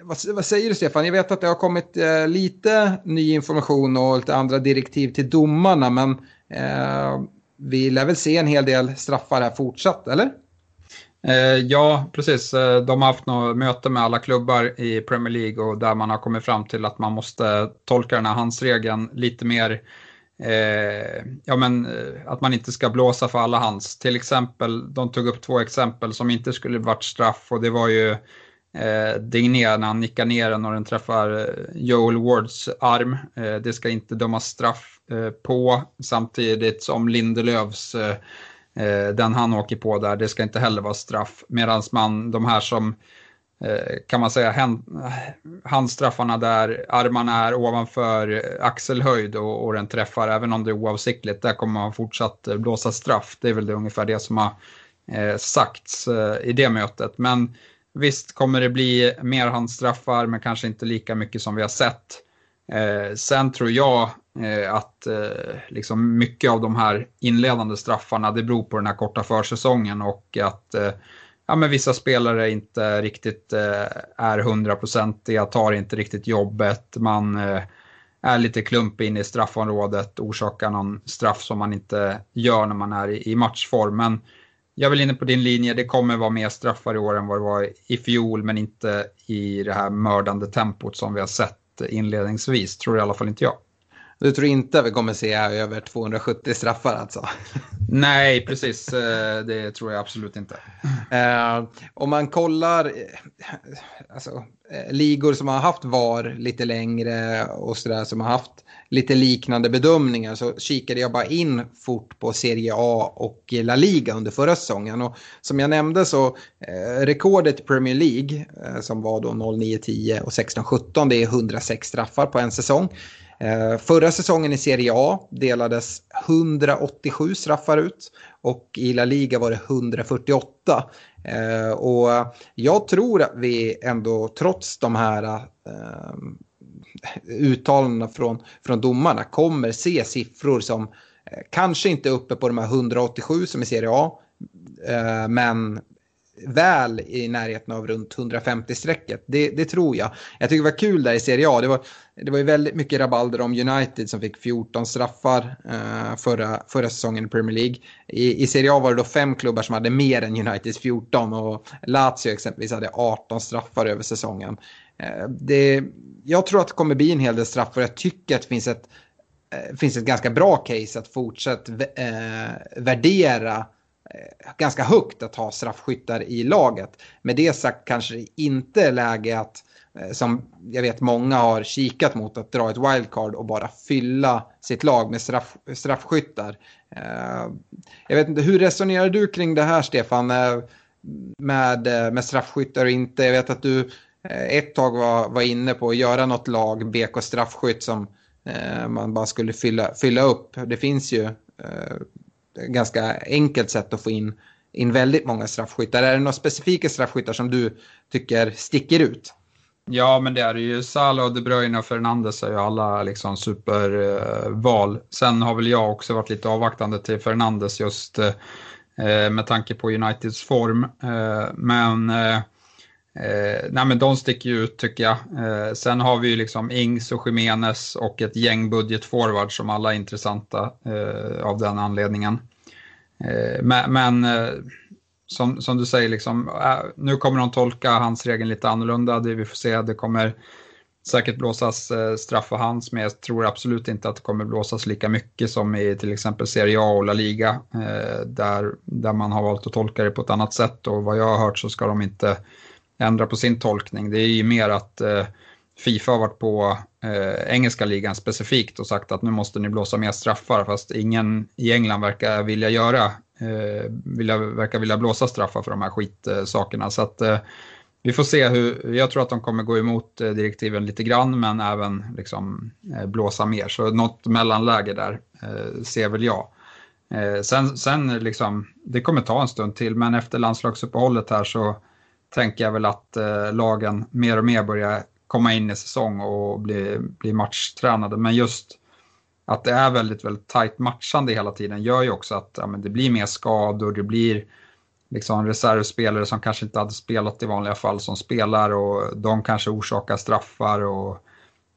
vad, vad, säger du Stefan? Jag vet att det har kommit eh, lite ny information och lite andra direktiv till domarna men eh, vi lär väl se en hel del straffar här fortsatt, eller? Eh, ja, precis. Eh, de har haft något möte med alla klubbar i Premier League och där man har kommit fram till att man måste tolka den här handsregeln lite mer eh, ja, men, eh, att man inte ska blåsa för alla hands. Till exempel, de tog upp två exempel som inte skulle varit straff och det var ju eh, Digné när han nickar ner den och den träffar Joel Wards arm. Eh, det ska inte dömas straff eh, på samtidigt som Lindelövs eh, Eh, den han åker på där, det ska inte heller vara straff. Medan man, de här som eh, kan man säga eh, handstraffarna där armarna är ovanför axelhöjd och, och den träffar även om det är oavsiktligt, där kommer man fortsatt blåsa straff. Det är väl det ungefär det som har eh, sagts eh, i det mötet. Men Visst kommer det bli mer handstraffar, men kanske inte lika mycket som vi har sett. Eh, sen tror jag eh, att eh, liksom mycket av de här inledande straffarna, det beror på den här korta försäsongen och att eh, ja, men vissa spelare inte riktigt eh, är hundraprocentiga, tar inte riktigt jobbet, man eh, är lite klumpig inne i straffområdet, orsakar någon straff som man inte gör när man är i, i matchform. Men jag vill inne på din linje, det kommer vara mer straffar i år än vad det var i fjol, men inte i det här mördande tempot som vi har sett Eh, inledningsvis, tror i alla fall inte jag. Du tror inte att vi kommer se över 270 straffar alltså? Nej, precis. Eh, det tror jag absolut inte. Uh, om man kollar eh, alltså, ligor som har haft VAR lite längre och sådär som har haft lite liknande bedömningar så kikade jag bara in fort på Serie A och La Liga under förra säsongen. Och som jag nämnde så eh, rekordet Premier League eh, som var då 09-10 och 16-17 det är 106 straffar på en säsong. Eh, förra säsongen i Serie A delades 187 straffar ut och i La Liga var det 148. Eh, och jag tror att vi ändå trots de här eh, uttalandena från, från domarna kommer se siffror som kanske inte är uppe på de här 187 som i Serie A, men väl i närheten av runt 150-strecket. Det, det, tror jag. Jag tycker det var kul där i Serie A. Det var, det var ju väldigt mycket rabalder om United som fick 14 straffar eh, förra, förra säsongen i Premier League. I, I Serie A var det då fem klubbar som hade mer än Uniteds 14 och Lazio exempelvis hade 18 straffar över säsongen. Eh, det, jag tror att det kommer bli en hel del straffar. Jag tycker att det finns ett, eh, finns ett ganska bra case att fortsätta eh, värdera eh, Eh, ganska högt att ha straffskyttar i laget. Med det sagt kanske det inte är läge att, eh, som jag vet många har kikat mot, att dra ett wildcard och bara fylla sitt lag med straff, straffskyttar. Eh, jag vet inte, hur resonerar du kring det här Stefan? Med, med straffskyttar och inte. Jag vet att du ett tag var, var inne på att göra något lag, BK straffskytt, som man bara skulle fylla, fylla upp. Det finns ju ganska enkelt sätt att få in, in väldigt många straffskyttar. Är det några specifika straffskyttar som du tycker sticker ut? Ja, men det är ju Salah och De Bruyne och Fernandes är ju alla liksom superval. Eh, Sen har väl jag också varit lite avvaktande till Fernandes just eh, eh med tanke på Uniteds form. Eh, men eh, Eh, nej men de sticker ju ut tycker jag. Eh, sen har vi ju liksom Ings och Jimenez och ett gäng budgetforward som alla är intressanta eh, av den anledningen. Eh, men, men eh, som, som du säger, liksom, eh, nu kommer de tolka hans regeln lite annorlunda. Det vi får se, det kommer säkert blåsas eh, straff för hans, men jag tror absolut inte att det kommer blåsas lika mycket som i till exempel Serie A och La Liga, eh, där, där man har valt att tolka det på ett annat sätt. Och vad jag har hört så ska de inte ändra på sin tolkning. Det är ju mer att eh, Fifa har varit på eh, engelska ligan specifikt och sagt att nu måste ni blåsa mer straffar fast ingen i England verkar vilja göra, eh, vilja, verkar vilja blåsa straffar för de här skitsakerna. Så att eh, vi får se hur, jag tror att de kommer gå emot eh, direktiven lite grann men även liksom, eh, blåsa mer. Så något mellanläge där eh, ser väl jag. Eh, sen sen liksom, det kommer ta en stund till men efter landslagsuppehållet här så tänker jag väl att eh, lagen mer och mer börjar komma in i säsong och bli, bli matchtränade. Men just att det är väldigt, väldigt tajt matchande hela tiden gör ju också att ja, men det blir mer skador, det blir liksom reservspelare som kanske inte hade spelat i vanliga fall som spelar och de kanske orsakar straffar och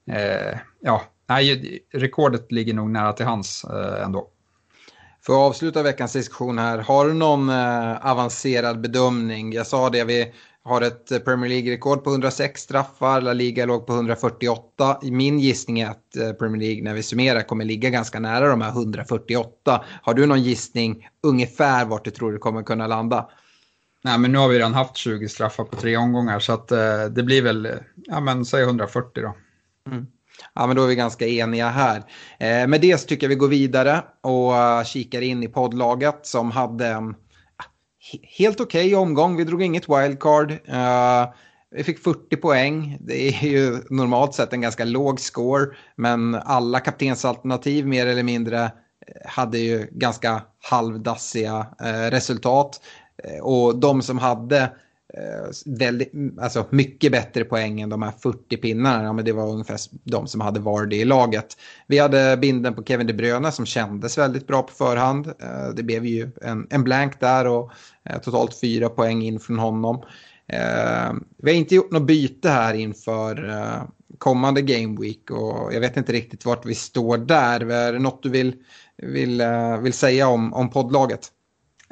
eh, ja, nej, rekordet ligger nog nära till hands eh, ändå. För att avsluta veckans diskussion här, har du någon eh, avancerad bedömning? Jag sa det, vi, har ett Premier League-rekord på 106 straffar, La Liga låg på 148. Min gissning är att Premier League när vi summerar kommer ligga ganska nära de här 148. Har du någon gissning ungefär vart du tror det kommer kunna landa? Nej, men nu har vi redan haft 20 straffar på tre omgångar så att eh, det blir väl, ja men säg 140 då. Mm. Ja, men då är vi ganska eniga här. Eh, med det så tycker jag vi går vidare och eh, kikar in i poddlaget som hade en helt okej okay omgång. Vi drog inget wildcard. Eh, vi fick 40 poäng. Det är ju normalt sett en ganska låg score. Men alla kaptensalternativ mer eller mindre eh, hade ju ganska halvdassiga resultat. Och de som hade Eh, väldigt, alltså mycket bättre poäng än de här 40 pinnarna. Ja, men det var ungefär de som hade Vardy i laget. Vi hade binden på Kevin De Bruyne som kändes väldigt bra på förhand. Eh, det blev ju en, en blank där och eh, totalt fyra poäng in från honom. Eh, vi har inte gjort något byte här inför eh, kommande Game Week och jag vet inte riktigt vart vi står där. Är det något du vill, vill, vill säga om, om poddlaget?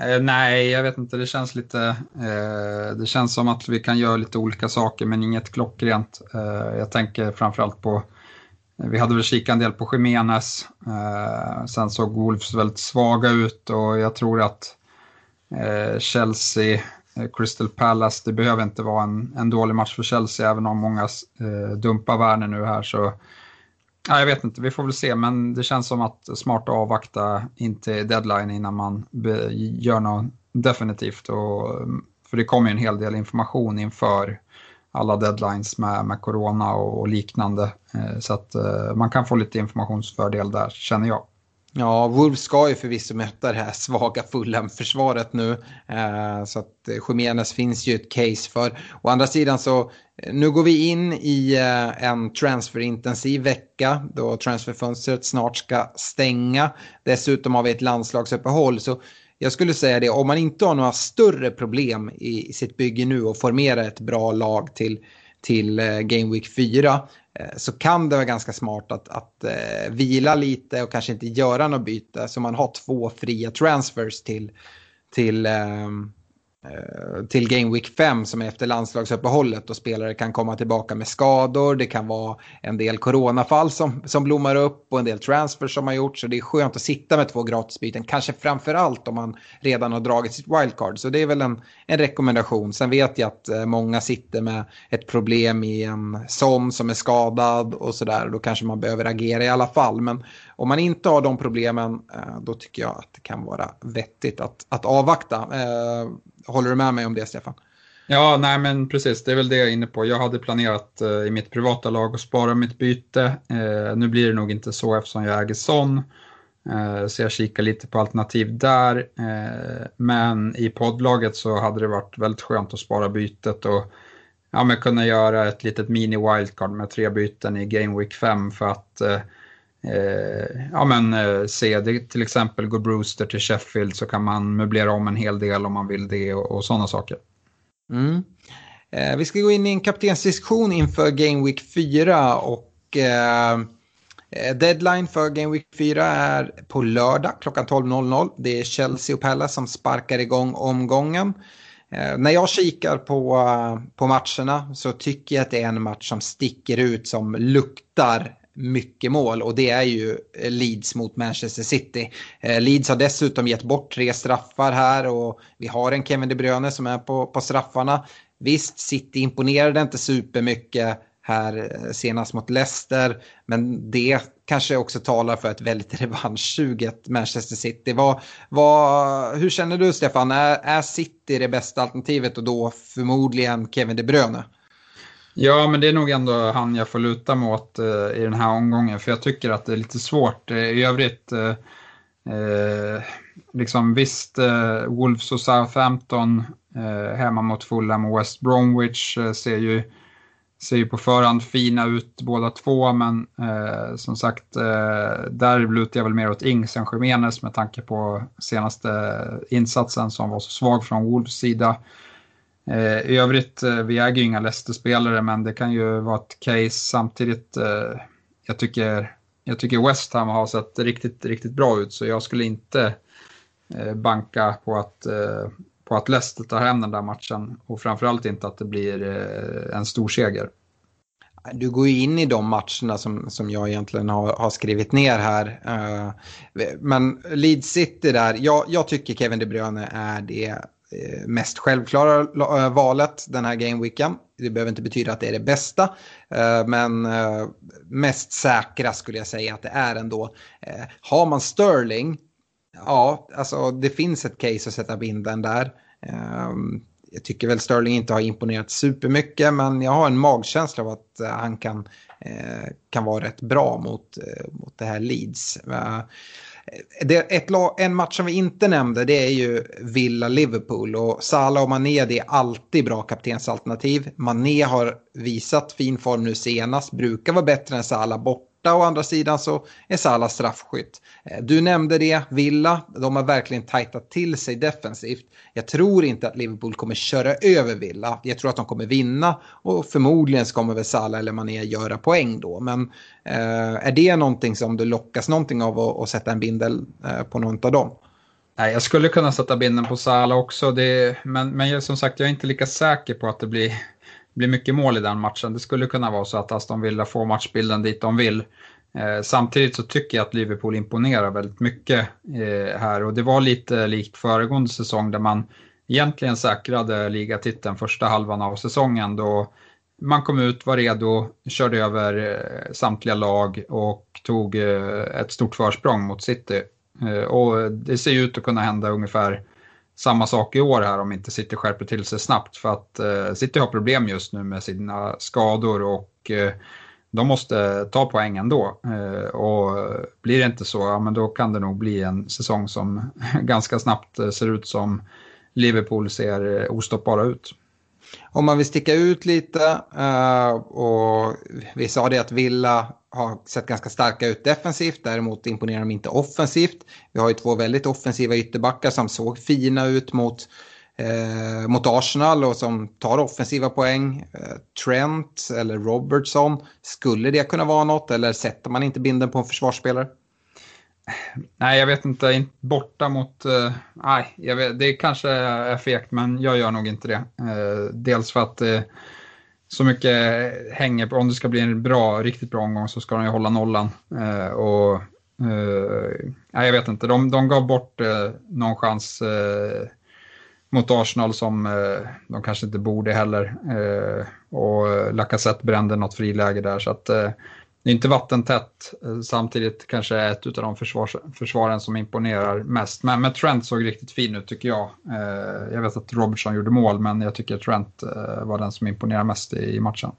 Eh, nej, jag vet inte. Det känns lite... Eh, det känns som att vi kan göra lite olika saker men inget klockrent. Eh, jag tänker framförallt på... Vi hade väl kikat en del på Jiménez. Eh, sen såg Wolves väldigt svaga ut och jag tror att eh, Chelsea, eh, Crystal Palace, det behöver inte vara en, en dålig match för Chelsea även om många eh, dumpar Werner nu här så Ja, jag vet inte, vi får väl se, men det känns som att smart att avvakta in till deadline innan man gör något definitivt. Och, mm, för det kommer ju en hel del information inför alla deadlines med, med corona och, liknande. Eh, så att eh, man kan få lite informationsfördel där, känner jag. Ja, Wolves ska ju förvisso möta det här svaga Fulham-försvaret nu. Eh, så att eh, Jiménez finns ju ett case för. Å andra sidan så, eh, nu går vi in i eh, en transferintensiv vecka då transferfönstret snart ska stänga. Dessutom har vi ett landslagsuppehåll. Så jag skulle säga det, om man inte har några större problem i sitt bygge nu och formera ett bra lag till, till eh, Game Week 4 eh, så kan det vara ganska smart att, att eh, vila lite och kanske inte göra något byte. Så man har två fria transfers till, till Eh, Eh, till Game Week 5 som är efter landslagsuppehållet och spelare kan komma tillbaka med skador. Det kan vara en del coronafall som, som blommar upp och en del transfers som har gjorts. Så det är skönt att sitta med två gratisbyten, kanske framför allt om man redan har dragit sitt wildcard. Så det är väl en, en rekommendation. Sen vet jag att eh, många sitter med ett problem i en sån som är skadad och sådär. Då kanske man behöver agera i alla fall. Men om man inte har de problemen eh, då tycker jag att det kan vara vettigt att, att avvakta. Håller du med mig om det, Stefan? Ja, nej men precis, det är väl det jag är inne på. Jag hade planerat eh, i mitt privata lag att spara mitt byte. Eh, nu blir det nog inte så eftersom jag äger Son. Eh, så jag kikar lite på alternativ där. Eh, men i poddlaget så hade det varit väldigt skönt att spara bytet och ja, men kunna göra ett litet mini-wildcard med tre byten i Game Week 5 för att Eh, Eh, ja, men, eh, se det, till exempel går Brewster till Sheffield så kan man möblera om en hel del om man vill det och, och sådana saker. Mm. Eh, vi ska gå in i en kaptensdiskussion inför Game Week 4 och eh, eh, deadline för Game Week 4 är på lördag klockan 12.00. Det är Chelsea och Palace som sparkar igång omgången. Eh, när jag kikar på, på matcherna så tycker jag att det är en match som sticker ut som luktar mycket mål och det är ju eh, Leeds mot Manchester City. Eh, Leeds har dessutom gett bort tre straffar här och vi har en Kevin De Bruyne som är på, på straffarna. Visst, City imponerade inte supermycket här eh, senast mot Leicester. Men det kanske också talar för ett väldigt [laughs] revanschsuget Manchester City. Vad, vad, hur känner du Stefan? Är, är City det bästa alternativet och då förmodligen Kevin De Bruyne? Ja, men det är nog ändå han jag får luta mot eh, i den här omgången, för jag tycker att det är lite svårt. Eh, I övrigt, eh, eh liksom visst, eh, Wolves och Southampton eh, hemma mot Fulham och West Bromwich eh, ser ju ser ju på förhand fina ut båda två, men eh, som sagt, eh, där lutar jag väl mer åt Ings än Jiménez med tanke på senaste insatsen som var så svag från Wolves sida. Eh, I övrigt, eh, vi äger ju inga Leicester-spelare men det kan ju vara ett case samtidigt. Eh, jag, tycker, jag tycker West Ham har sett riktigt, riktigt bra ut så jag skulle inte banka på att, på att Leicester tar hem den där matchen och framförallt inte att det blir en stor seger. Du går ju in i de matcherna som, som jag egentligen har, har skrivit ner här. men Leeds City där, jag, jag tycker Kevin De Bruyne är det Eh, mest självklara eh, valet den här gameweeken. Det behöver inte betyda att det är det bästa, eh, men mest säkra skulle jag säga att det är ändå. Har man Sterling, ja, alltså det finns ett case att sätta binden där. Ehm, jag tycker väl Sterling inte har imponerat supermycket, men jag har en magkänsla av att han kan, kan vara rätt bra mot, mot det här Leeds. Det, ett, en match som vi inte nämnde det är ju Villa-Liverpool och Salah och Mané det är alltid bra kaptensalternativ. Mané har visat fin form nu senast, brukar vara bättre än Salah bort borta å andra sidan så är Salah straffskytt. Eh, du nämnde det, Villa, de har verkligen tajtat till sig defensivt. Jag tror inte att Liverpool kommer köra över Villa. Jag tror att de kommer vinna och förmodligen så kommer väl Salah eller Mané göra poäng då. Men eh, är det någonting som du lockas någonting av att, att sätta en bindel eh, på någon av dem? Nej, jag skulle kunna sätta binden på Salah också, det, men, men som sagt jag är inte lika säker på att det blir blir mycket mål i den matchen. Det skulle kunna vara så att Aston Villa får matchbilden dit de vill. Eh, samtidigt så tycker jag att Liverpool imponerar väldigt mycket eh, här och det var lite likt föregående säsong där man egentligen säkrade ligatiteln första halvan av säsongen då man kom ut, var redo, körde över eh, samtliga lag och tog eh, ett stort försprång mot City. Eh, och det ser ut att kunna hända ungefär samma sak i år här om inte City skärper till sig snabbt. För att eh, City har problem just nu med sina skador och eh, de måste ta poäng ändå. Eh, och blir det inte så, ja, men då kan det nog bli en säsong som [laughs] ganska snabbt eh, ser ut som Liverpool ser eh, ostoppbara ut. Om man vill sticka ut lite eh, och vi sa det att Villa har sett ganska starka ut defensivt, däremot imponerar de inte offensivt. Vi har ju två väldigt offensiva ytterbackar som såg fina ut mot, eh, mot Arsenal och som tar offensiva poäng. Eh, Trent eller Robertson, skulle det kunna vara något eller sätter man inte binden på en försvarsspelare? Nej, jag vet inte. Borta mot... Eh, nej, vet, det kanske är fegt, men jag gör nog inte det. Eh, dels för att eh, så mycket hänger på, om det ska bli en bra, riktigt bra omgång så ska de ju hålla nollan. Eh, och, uh, jag vet inte, de, de gav bort eh, någon chans eh, mot Arsenal som eh, de kanske inte borde heller. och Lacazette brände något friläge där så att det är inte vattentätt. Eh, samtidigt kanske ett av de försvars, försvaren som imponerar mest. Men, men Trent såg riktigt fin ut tycker jag. Eh, jag vet att Robertson gjorde mål men jag tycker Trent eh, var den som imponerade mest i, i matchen.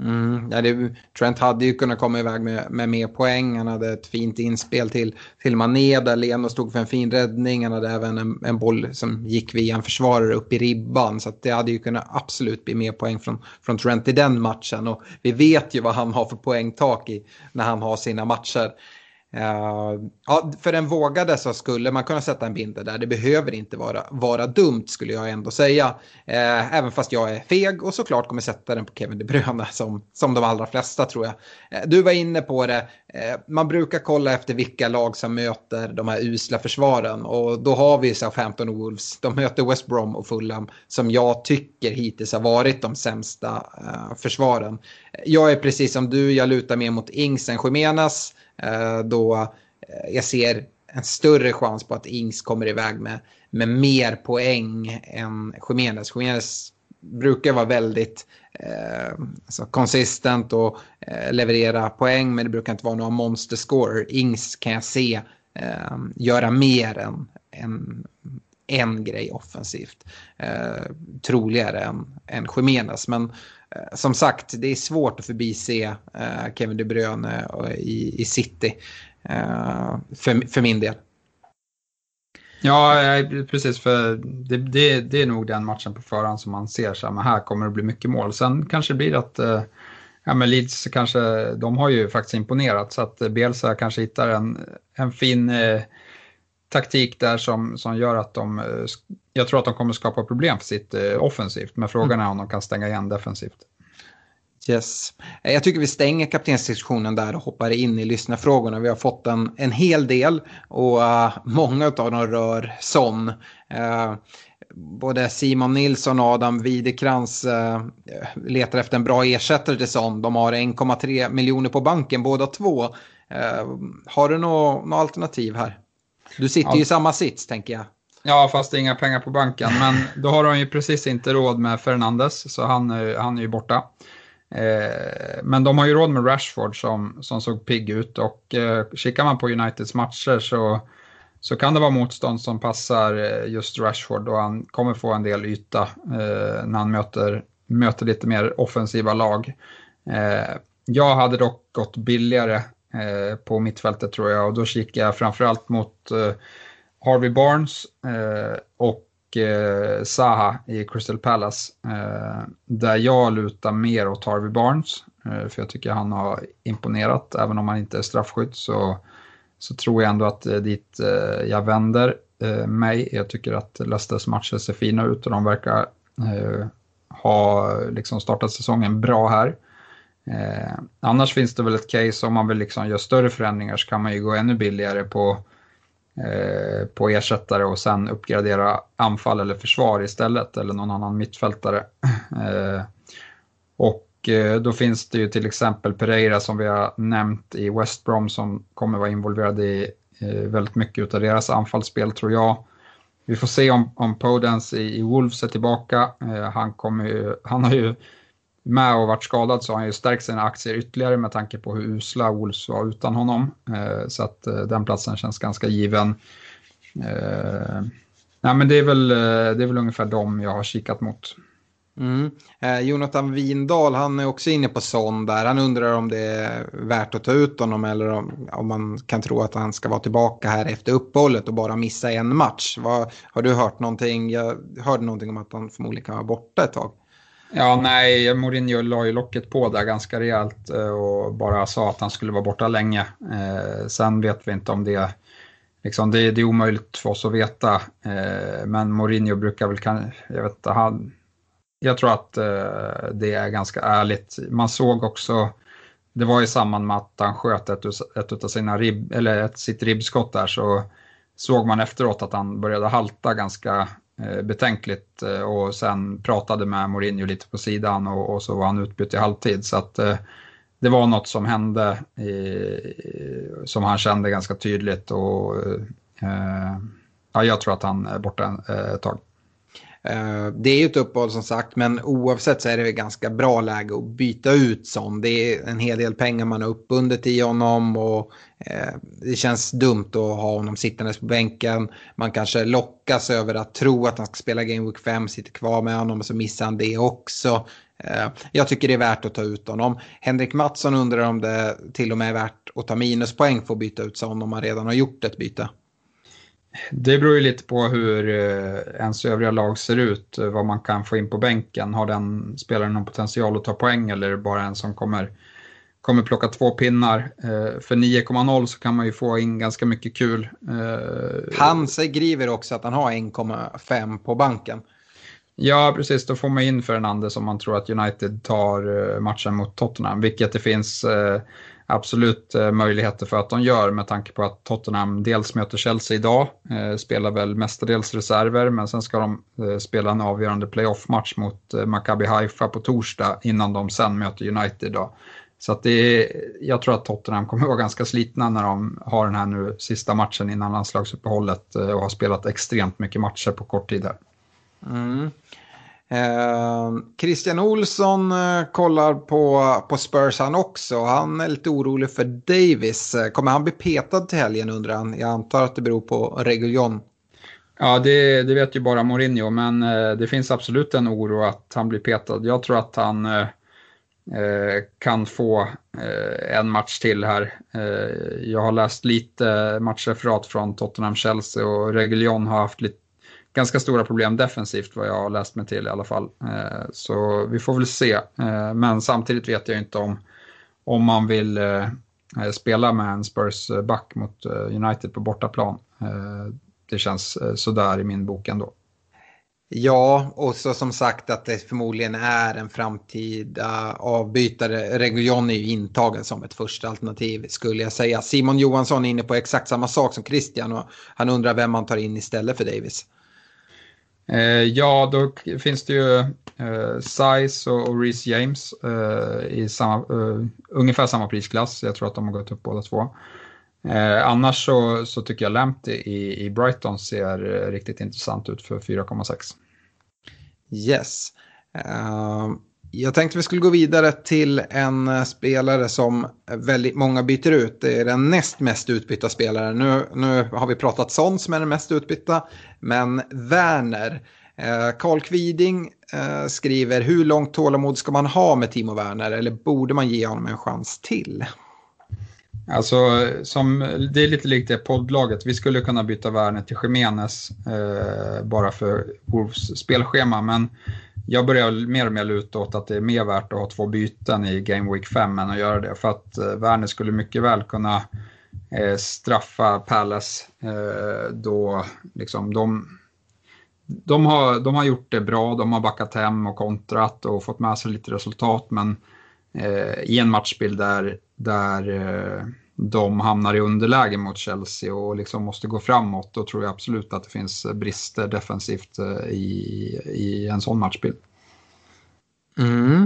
Mm, ja, det, Trent hade ju kunnat komma iväg med, med mer poäng. Han hade ett fint inspel till, till Mané där Leno stod för en fin räddning. Han hade även en, en boll som gick via en försvarare upp i ribban. Så det hade ju kunnat absolut bli mer poäng från, från Trent i den matchen. Och vi vet ju vad han har för poängtak i, när han har sina matcher. Uh, ja, för den vågade så skulle man kunna sätta en binder där. Det behöver inte vara, vara dumt skulle jag ändå säga. Uh, även fast jag är feg och såklart kommer sätta den på Kevin De Bruyne [laughs] som, som de allra flesta tror jag. Uh, du var inne på det. man brukar kolla efter vilka lag som möter de här usla försvaren och då har vi Southampton och Wolves. De möter West Brom och Fulham som jag tycker hittills har varit de sämsta försvaren. Jag är precis som du, jag lutar mer mot Ings än Jimenez. Eh, då eh, jag ser en större chans på att Ings kommer iväg med, med mer poäng än Jiménez. Jiménez brukar vara väldigt eh, alltså konsistent och eh, leverera poäng men det brukar inte vara några monster scorer. Ings kan jag se eh, göra mer än, än en grej offensivt. Eh, troligare än, än Jiménez. Men Eh, Eh, som sagt, det är svårt att förbise eh, Kevin De Bruyne eh, i, i City. För, för min del. Ja, precis. För det, det, det, är nog den matchen på förhand som man ser så här, men här kommer det bli mycket mål. Sen kanske det blir att ja, men Leeds kanske, de har ju faktiskt imponerat så att Bielsa kanske hittar en, en fin eh, taktik där som, som gör att de, jag tror att de kommer skapa problem för sitt eh, offensivt, men frågan mm. är om de kan stänga igen defensivt. Yes. Eh, jag tycker vi stänger kaptensdiskussionen där och hoppar in i lyssnarfrågorna. Vi har fått en, en hel del och uh, många av dem rör Son. Uh, både Simon Nilsson och Adam Widekrans eh, letar efter en bra ersättare till Son. De har 1,3 miljoner på banken båda två. Har du något alternativ här? Du sitter ju i samma sits tänker jag. Ja, fast inga pengar på banken. Men [laughs] då har de ju precis inte råd med Fernandes, så han, han är ju borta. Eh, men de har ju råd med Rashford som, som såg pigg ut och eh, kikar man på Uniteds matcher så, så kan det vara motstånd som passar eh, just Rashford och han kommer få en del yta eh, när han möter, möter lite mer offensiva lag. Eh, jag hade dock gått billigare eh, på mittfältet tror jag och då kikar jag framförallt mot Harvey Barnes eh, och eh, Zaha i Crystal Palace. Eh, där jag lutar mer åt Harvey Barnes. Eh, för jag tycker han har imponerat. Även om han inte är straffskytt så, så tror jag ändå att det är dit eh, jag vänder eh, mig. Jag tycker att Leicesters matcher ser fina ut och de verkar eh, ha liksom startat säsongen bra här. Eh, annars finns det väl ett case om man vill liksom göra större förändringar så kan man ju gå ännu billigare på Eh, på ersättare och sen uppgradera anfall eller försvar istället eller någon annan mittfältare. [laughs] Eh, och eh, då finns det ju till exempel Pereira som vi har nämnt i West Brom som kommer vara involverad i väldigt mycket av deras anfallsspel tror jag. Vi får se om, om Podens i, i Wolves är tillbaka. han, kommer ju, [laughs] han har ju med och varit skadad så har han ju stärkt sina aktier ytterligare med tanke på hur usla Wolves var utan honom. Eh, så att eh, den platsen känns ganska given. Eh, nej, men det är, väl, eh, det är väl ungefär dem jag har kikat mot. Mm. Eh, Jonathan Windahl, han är också inne på sån där. Han undrar om det är värt att ta ut honom eller om, om man kan tro att han ska vara tillbaka här efter uppehållet och bara missa en match. Vad, har du hört någonting? Jag hörde någonting om att han förmodligen kan vara borta ett tag. Ja, nej, Mourinho la ju locket på där ganska rejält eh, och bara sa att han skulle vara borta länge. Eh, sen vet vi inte om det, liksom, det, det är omöjligt för oss att veta. Eh, men Mourinho brukar väl, kan, jag vet inte, han, jag tror att det är ganska ärligt. Man såg också, det var i samband med att han sköt ett, ett av sina ribb, eller ett, sitt ribbskott där så såg man efteråt att han började halta ganska Eh, betänkligt eh, och sen pratade med Mourinho lite på sidan och, och så var han utbytt i halvtid. Så att eh, det var något som hände som han kände ganska tydligt och ja, jag tror att han är borta ett tag. Eh, det är ju ett uppehåll som sagt, men oavsett så är det ganska bra läge att byta ut sån. Det är en hel del pengar man har uppbundet i honom och eh, det känns dumt att ha honom sittandes på bänken. Man kanske lockas över att tro att han ska spela Game Week 5, sitter kvar med honom och så missar han det också. Eh, jag tycker det är värt att ta ut honom. Henrik Mattsson undrar om det till och med är värt att ta minuspoäng för att byta ut sån om man redan har gjort ett byte. Det beror ju lite på hur eh, ens övriga lag ser ut, vad man kan få in på bänken. Har den spelaren någon potential att ta poäng eller är det bara en som kommer kommer plocka två pinnar. Eh, för 9,0 så kan man ju få in ganska mycket kul. Eh, han skriver också att han har 1,5 på banken. Ja, precis. Då får man in Fernandes om man tror att United tar eh, matchen mot Tottenham, vilket det finns absolut eh, möjligheter för att de gör med tanke på att Tottenham dels möter Chelsea idag, eh, spelar väl mestadels reserver, men sen ska de eh, spela en avgörande playoff-match mot Maccabi Haifa på torsdag innan de sen möter United. Då. Så att det är, jag tror att Tottenham kommer att vara ganska slitna när de har den här nu sista matchen innan landslagsuppehållet och har spelat extremt mycket matcher på kort tid här. Mm. Eh, Christian Olsson eh, kollar på, på Spurs han också. Han är lite orolig för Davis. Eh, kommer han bli petad till helgen undrar han? Jag antar att det beror på Reguljon. Ja, det, det vet ju bara Mourinho, men eh, det finns absolut en oro att han blir petad. Jag tror att han eh, eh kan få eh, en match till här. Eh, jag har läst lite matchreferat från Tottenham-Chelsea och Reguljon har haft lite, ganska stora problem defensivt vad jag har läst mig till i alla fall. Eh, så vi får väl se. Eh, men samtidigt vet jag inte om, om man vill eh, spela med en Spurs-back mot United på bortaplan. det känns sådär i min bok ändå. Ja, och så som sagt att det förmodligen är en framtida avbytare. Reguljon är ju intagen som ett första alternativ skulle jag säga. Simon Johansson är inne på exakt samma sak som Christian och han undrar vem man tar in istället för Davis. Eh, ja, då finns det ju eh, Size och, och Reece James eh, i samma, eh, ungefär samma prisklass. Jag tror att de har gått upp båda två. Eh, annars så, så tycker jag Lamptey i, i Brighton ser eh, riktigt intressant ut för 4,6. Yes. Uh, jag tänkte vi skulle gå vidare till en eh, spelare som väldigt många byter ut. Det är den näst mest utbytta spelaren. Nu, nu har vi pratat Son som är den mest utbytta. Men Werner. Eh, Karl Kviding eh, skriver hur långt tålamod ska man ha med Timo Werner eller borde man ge honom en chans till? Alltså, som, det är lite likt det poddlaget. Vi skulle kunna byta Werner till Jiménez eh, bara för Wolves spelschema, men jag börjar mer och mer luta åt att det är mer värt att ha två byten i Game Week 5 än att göra det. För att eh, Werner skulle mycket väl kunna eh, straffa Palace eh, då liksom de, de, har, de har gjort det bra, de har backat hem och kontrat och fått med sig lite resultat, men eh, i en matchbild där, där eh, de hamnar i underläge mot Chelsea och liksom måste gå framåt, då tror jag absolut att det finns brister defensivt eh, i, i en sån matchbild. Mm.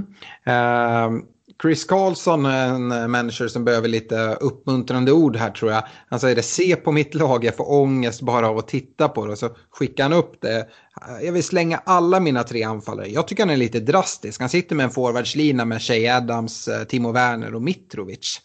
Uh, Chris Carlson, är en människa som behöver lite uppmuntrande ord här tror jag. Han säger det, se på mitt lag, jag får ångest bara av att titta på det. Så skickar han upp det. Eh, jag vill slänga alla mina tre anfallare. Jag tycker han är lite drastisk. Han sitter med en forwardslina med Shea Adams, Timo Werner och Mitrovic.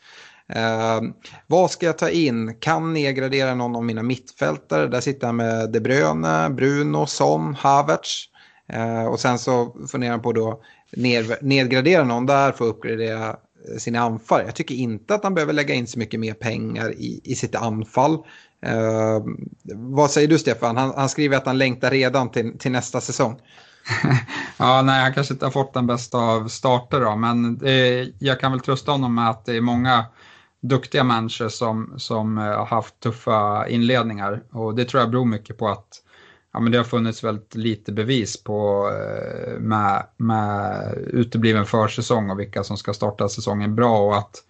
Uh, vad ska jag ta in? Kan nedgradera någon av mina mittfältare. Där sitter han med De Bruyne, Bruno, Son, Havertz. Uh, och sen så funderar han på då ned, nedgradera någon där för att uppgradera eh, sina anfall. Jag tycker inte att han behöver lägga in så mycket mer pengar i, i sitt anfall. Uh, vad säger du Stefan? Han, han, skriver att han längtar redan till, till nästa säsong. [laughs] ja, nej, han kanske inte har fått den bästa av starter då, men eh, jag kan väl trösta honom med att det är många duktiga människor som, som eh, har haft tuffa inledningar och det tror jag beror mycket på att ja, men det har funnits väldigt lite bevis på eh, med, med utebliven försäsong och vilka som ska starta säsongen bra och att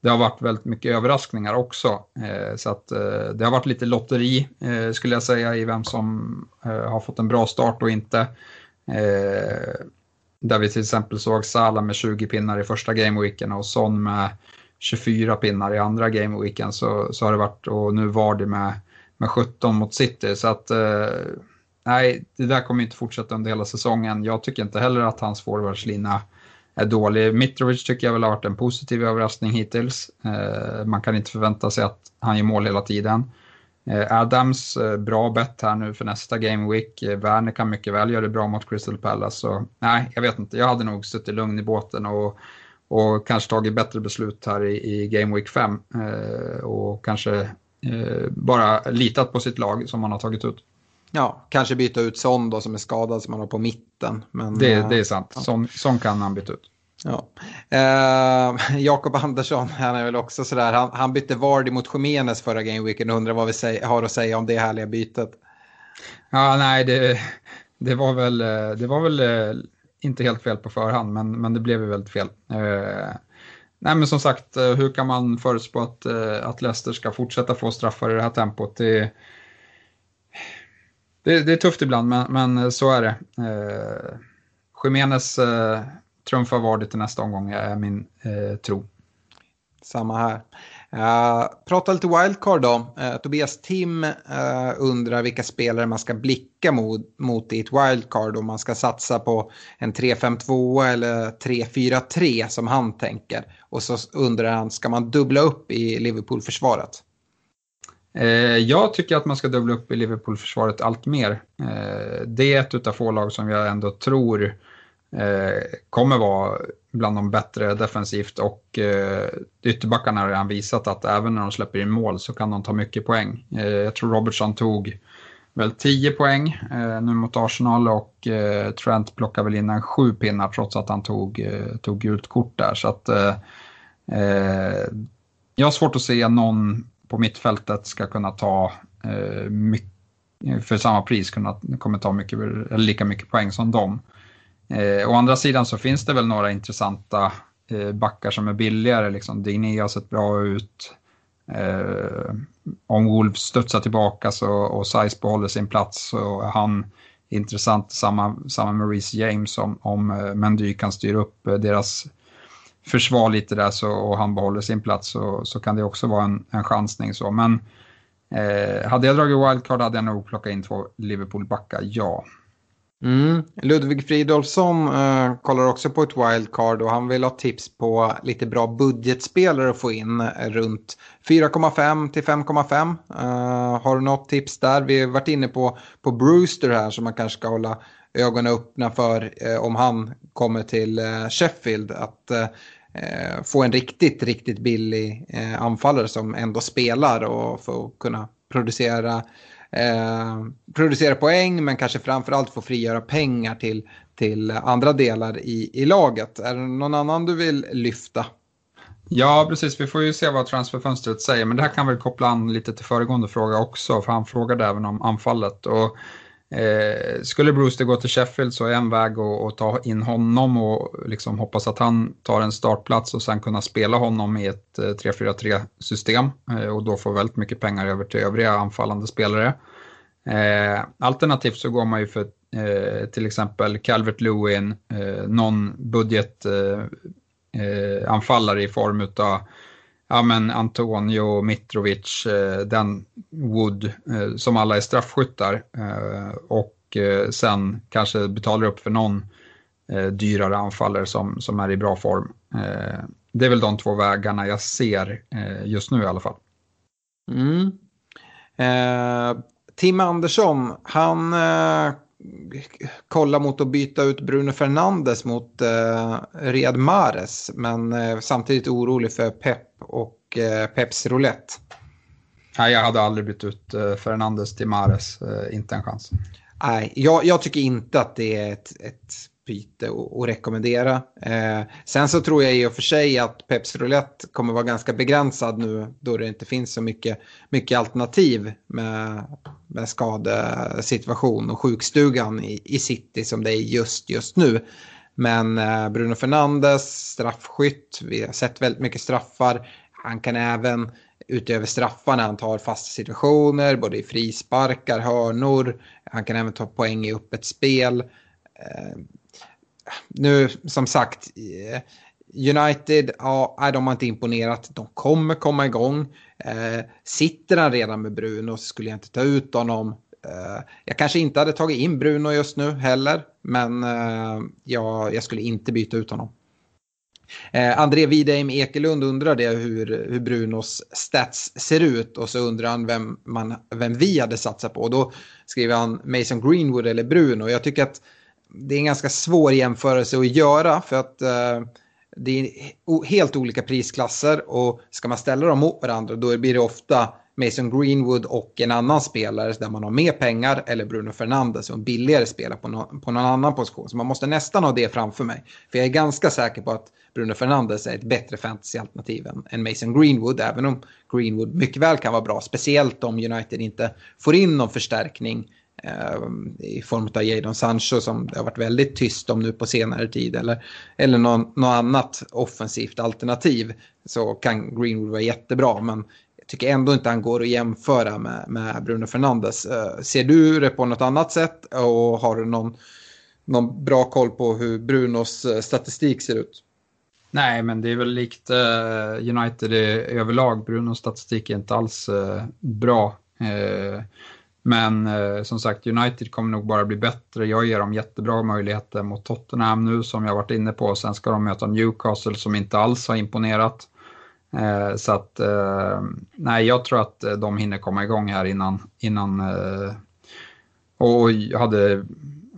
det har varit väldigt mycket överraskningar också. Eh, så att det har varit lite lotteri skulle jag säga i vem som har fått en bra start och inte. Där vi till exempel såg Salah med 20 pinnar i första gameweeken och Son med 24 pinnar i andra gameweeken så, så har det varit och nu var det med med 17 mot City. Så att eh, nej, det där kommer inte fortsätta under hela säsongen. Jag tycker inte heller att hans forwardslina är dålig. Mitrovic tycker jag väl har varit en positiv överraskning hittills. Eh, man kan inte förvänta sig att han gör mål hela tiden. Eh, Adams, eh, bra bett här nu för nästa Game Week. Eh, Werner kan mycket väl göra det bra mot Crystal Palace. Så, nej, jag vet inte. Jag hade nog suttit lugn i båten och, och kanske tagit bättre beslut här i, i Game Week 5. Eh, och kanske eh, bara litat på sitt lag som man har tagit ut. Ja, kanske byta ut Son då som är skadad som man har på mitten. Men, det, det är sant, ja. Son, Son kan han byta ut. Ja. Eh, [laughs] Jakob Andersson, han är väl också sådär, han, han bytte Vardy mot Jiménez förra gameweeken och undrar vad vi säger, har att säga om det härliga bytet. Ja, nej, det, det var väl, det var väl eh, inte helt fel på förhand, men, men det blev ju väldigt fel. Eh, nej, men som sagt, eh, hur kan man förutspå att, eh, att Leicester ska fortsätta få straffar i det här tempot? Det, det, det, är tufft ibland, men, men eh, så är det. Eh, Jiménez eh, trumfar Vardy till nästa omgång, är min eh, tro. Samma här. Uh, prata lite wildcard då. Uh, Tobias Tim uh, undrar vilka spelare man ska blicka mot, mot i ett wildcard om man ska satsa på en 3-5-2 eller 3-4-3 som han tänker. Och så undrar han, ska man dubbla upp i Liverpool-försvaret? Jag tycker att man ska dubbla upp i Liverpool-försvaret allt mer. Det är ett av få lag som jag ändå tror kommer vara bland de bättre defensivt och eh, ytterbackarna har redan visat att även när de släpper in mål så kan de ta mycket poäng. Eh, jag tror Robertson tog väl 10 poäng eh, nu mot Arsenal och Trent plockar väl in en sju pinnar trots att han tog, tog gult kort där. Så att, jag har svårt att se någon på mittfältet ska kunna ta eh, mycket, för samma pris kunna, kommer ta mycket, eller lika mycket poäng som dem. Eh, å andra sidan så finns det väl några intressanta eh, backar som är billigare. Liksom. Digné har sett bra ut. Eh, om Wolves studsar tillbaka så, och Size behåller sin plats så är han intressant. Samma, samma med Reece James om, om eh, Mendy kan styra upp eh, deras försvar lite där så, och han behåller sin plats så, så kan det också vara en, en chansning. Så. Men eh, hade jag dragit wildcard hade jag nog plockat in två Liverpool-backar, ja. Mm. Ludvig Fridolfsson uh, kollar också på ett wildcard och han vill ha tips på lite bra budgetspelare att få in eh, runt 4,5 till 5,5. Uh, eh, har du något tips där? Vi har varit inne på, på Brewster här som man kanske ska hålla ögonen öppna för uh, om han kommer till Sheffield. Att få en riktigt, riktigt billig anfallare som ändå spelar och får kunna producera Eh, producera poäng men kanske framförallt få frigöra pengar till, till andra delar i, i laget. Är det någon annan du vill lyfta? Ja, precis. Vi får ju se vad transferfönstret säger, men det här kan väl koppla an lite till föregående fråga också, för han frågade även om anfallet. Och Eh, skulle Brewster gå till Sheffield så är en väg att, att, ta in honom och liksom hoppas att han tar en startplats och sen kunna spela honom i ett eh, 3-4-3 system eh, och då få väldigt mycket pengar över till övriga anfallande spelare. Eh, alternativt så går man ju för eh, till exempel Calvert Lewin, eh, någon budgetanfallare eh, eh, i form utav ja, men Antonio, Mitrovic, eh, den Wood, eh, som alla är straffskyttar. Eh, och eh, sen kanske betalar upp för någon eh, dyrare anfallare som, som är i bra form. Eh, det är väl de två vägarna jag ser just nu i alla fall. Mm. Eh, Tim Andersson, han eh, kollar mot att byta ut Bruno Fernandes mot eh, Riyad Mahrez. Men eh, samtidigt orolig för Pep och eh, Peps roulette. Nej, jag hade aldrig bytt ut eh, Fernandes till Mahrez. Eh, inte en chans. Nej, jag, jag, tycker inte att det är ett, ett byte att rekommendera. Eh, sen så tror jag i och för sig att Peps Roulette kommer vara ganska begränsad nu då det inte finns så mycket, mycket alternativ med, med skadesituation och sjukstugan i, i City som det är just, just nu. Men eh, Bruno Fernandes, straffskytt, vi har sett väldigt mycket straffar. Han kan även utöver straffarna han tar fasta situationer, både i frisparkar, hörnor. Han kan även ta poäng i öppet spel. Eh, nu som sagt, eh, United, ja, de har inte imponerat. De kommer komma igång. Eh, sitter han redan med Bruno så skulle jag inte ta ut honom. Eh, jag kanske inte hade tagit in Bruno just nu heller, men eh, jag, jag, skulle inte byta ut honom. Eh, André Widheim Ekelund undrade hur, hur Brunos stats ser ut och så undrar han vem, man, vem vi hade satsat på. Och då skriver han Mason Greenwood eller Bruno. Jag tycker att det är en ganska svår jämförelse att göra för att eh, det är helt olika prisklasser och ska man ställa dem mot varandra då blir det ofta Mason Greenwood och en annan spelare där man har mer pengar eller Bruno Fernandes och en billigare spelare på, no på någon annan position. Så man måste nästan ha det framför mig. För jag är ganska säker på att Bruno Fernandes är ett bättre fantasyalternativ än, än Mason Greenwood. Även om Greenwood mycket väl kan vara bra. Speciellt om United inte får in någon förstärkning ehm, i form av Jadon Sancho som det har varit väldigt tyst om nu på senare tid eller, eller någon, något annat offensivt alternativ så kan Greenwood vara jättebra men tycker ändå inte han går att jämföra med, med Bruno Fernandes. Eh, ser du det på något annat sätt och har du någon, någon bra koll på hur Brunos eh, statistik ser ut? Nej, men det är väl likt uh, United överlag. Brunos statistik är inte alls bra. Men eh, som sagt, United kommer nog bara bli bättre. Jag ger dem jättebra möjligheter mot Tottenham nu som jag varit inne på. Sen ska de möta Newcastle som inte alls har imponerat. Eh, så att, eh, nej, jag tror att eh, de hinner komma igång här innan, innan eh, och jag hade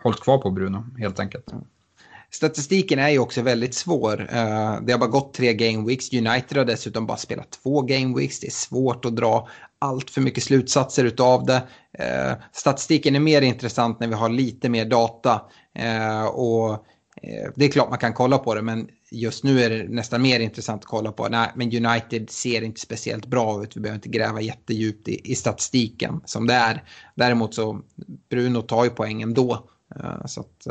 hållit kvar på Bruno helt enkelt. Statistiken är ju också väldigt svår. Eh, det har bara gått tre game weeks. United har dessutom bara spelat två game weeks. Det är svårt att dra allt för mycket slutsatser utav det. Eh, statistiken är mer intressant när vi har lite mer data. Och det är klart man kan kolla på det men just nu är det nästan mer intressant att kolla på. Nej, men United ser inte speciellt bra ut. Vi behöver inte gräva jättedjupt i, i statistiken som det är. Däremot så Bruno tar ju poäng ändå. Så att,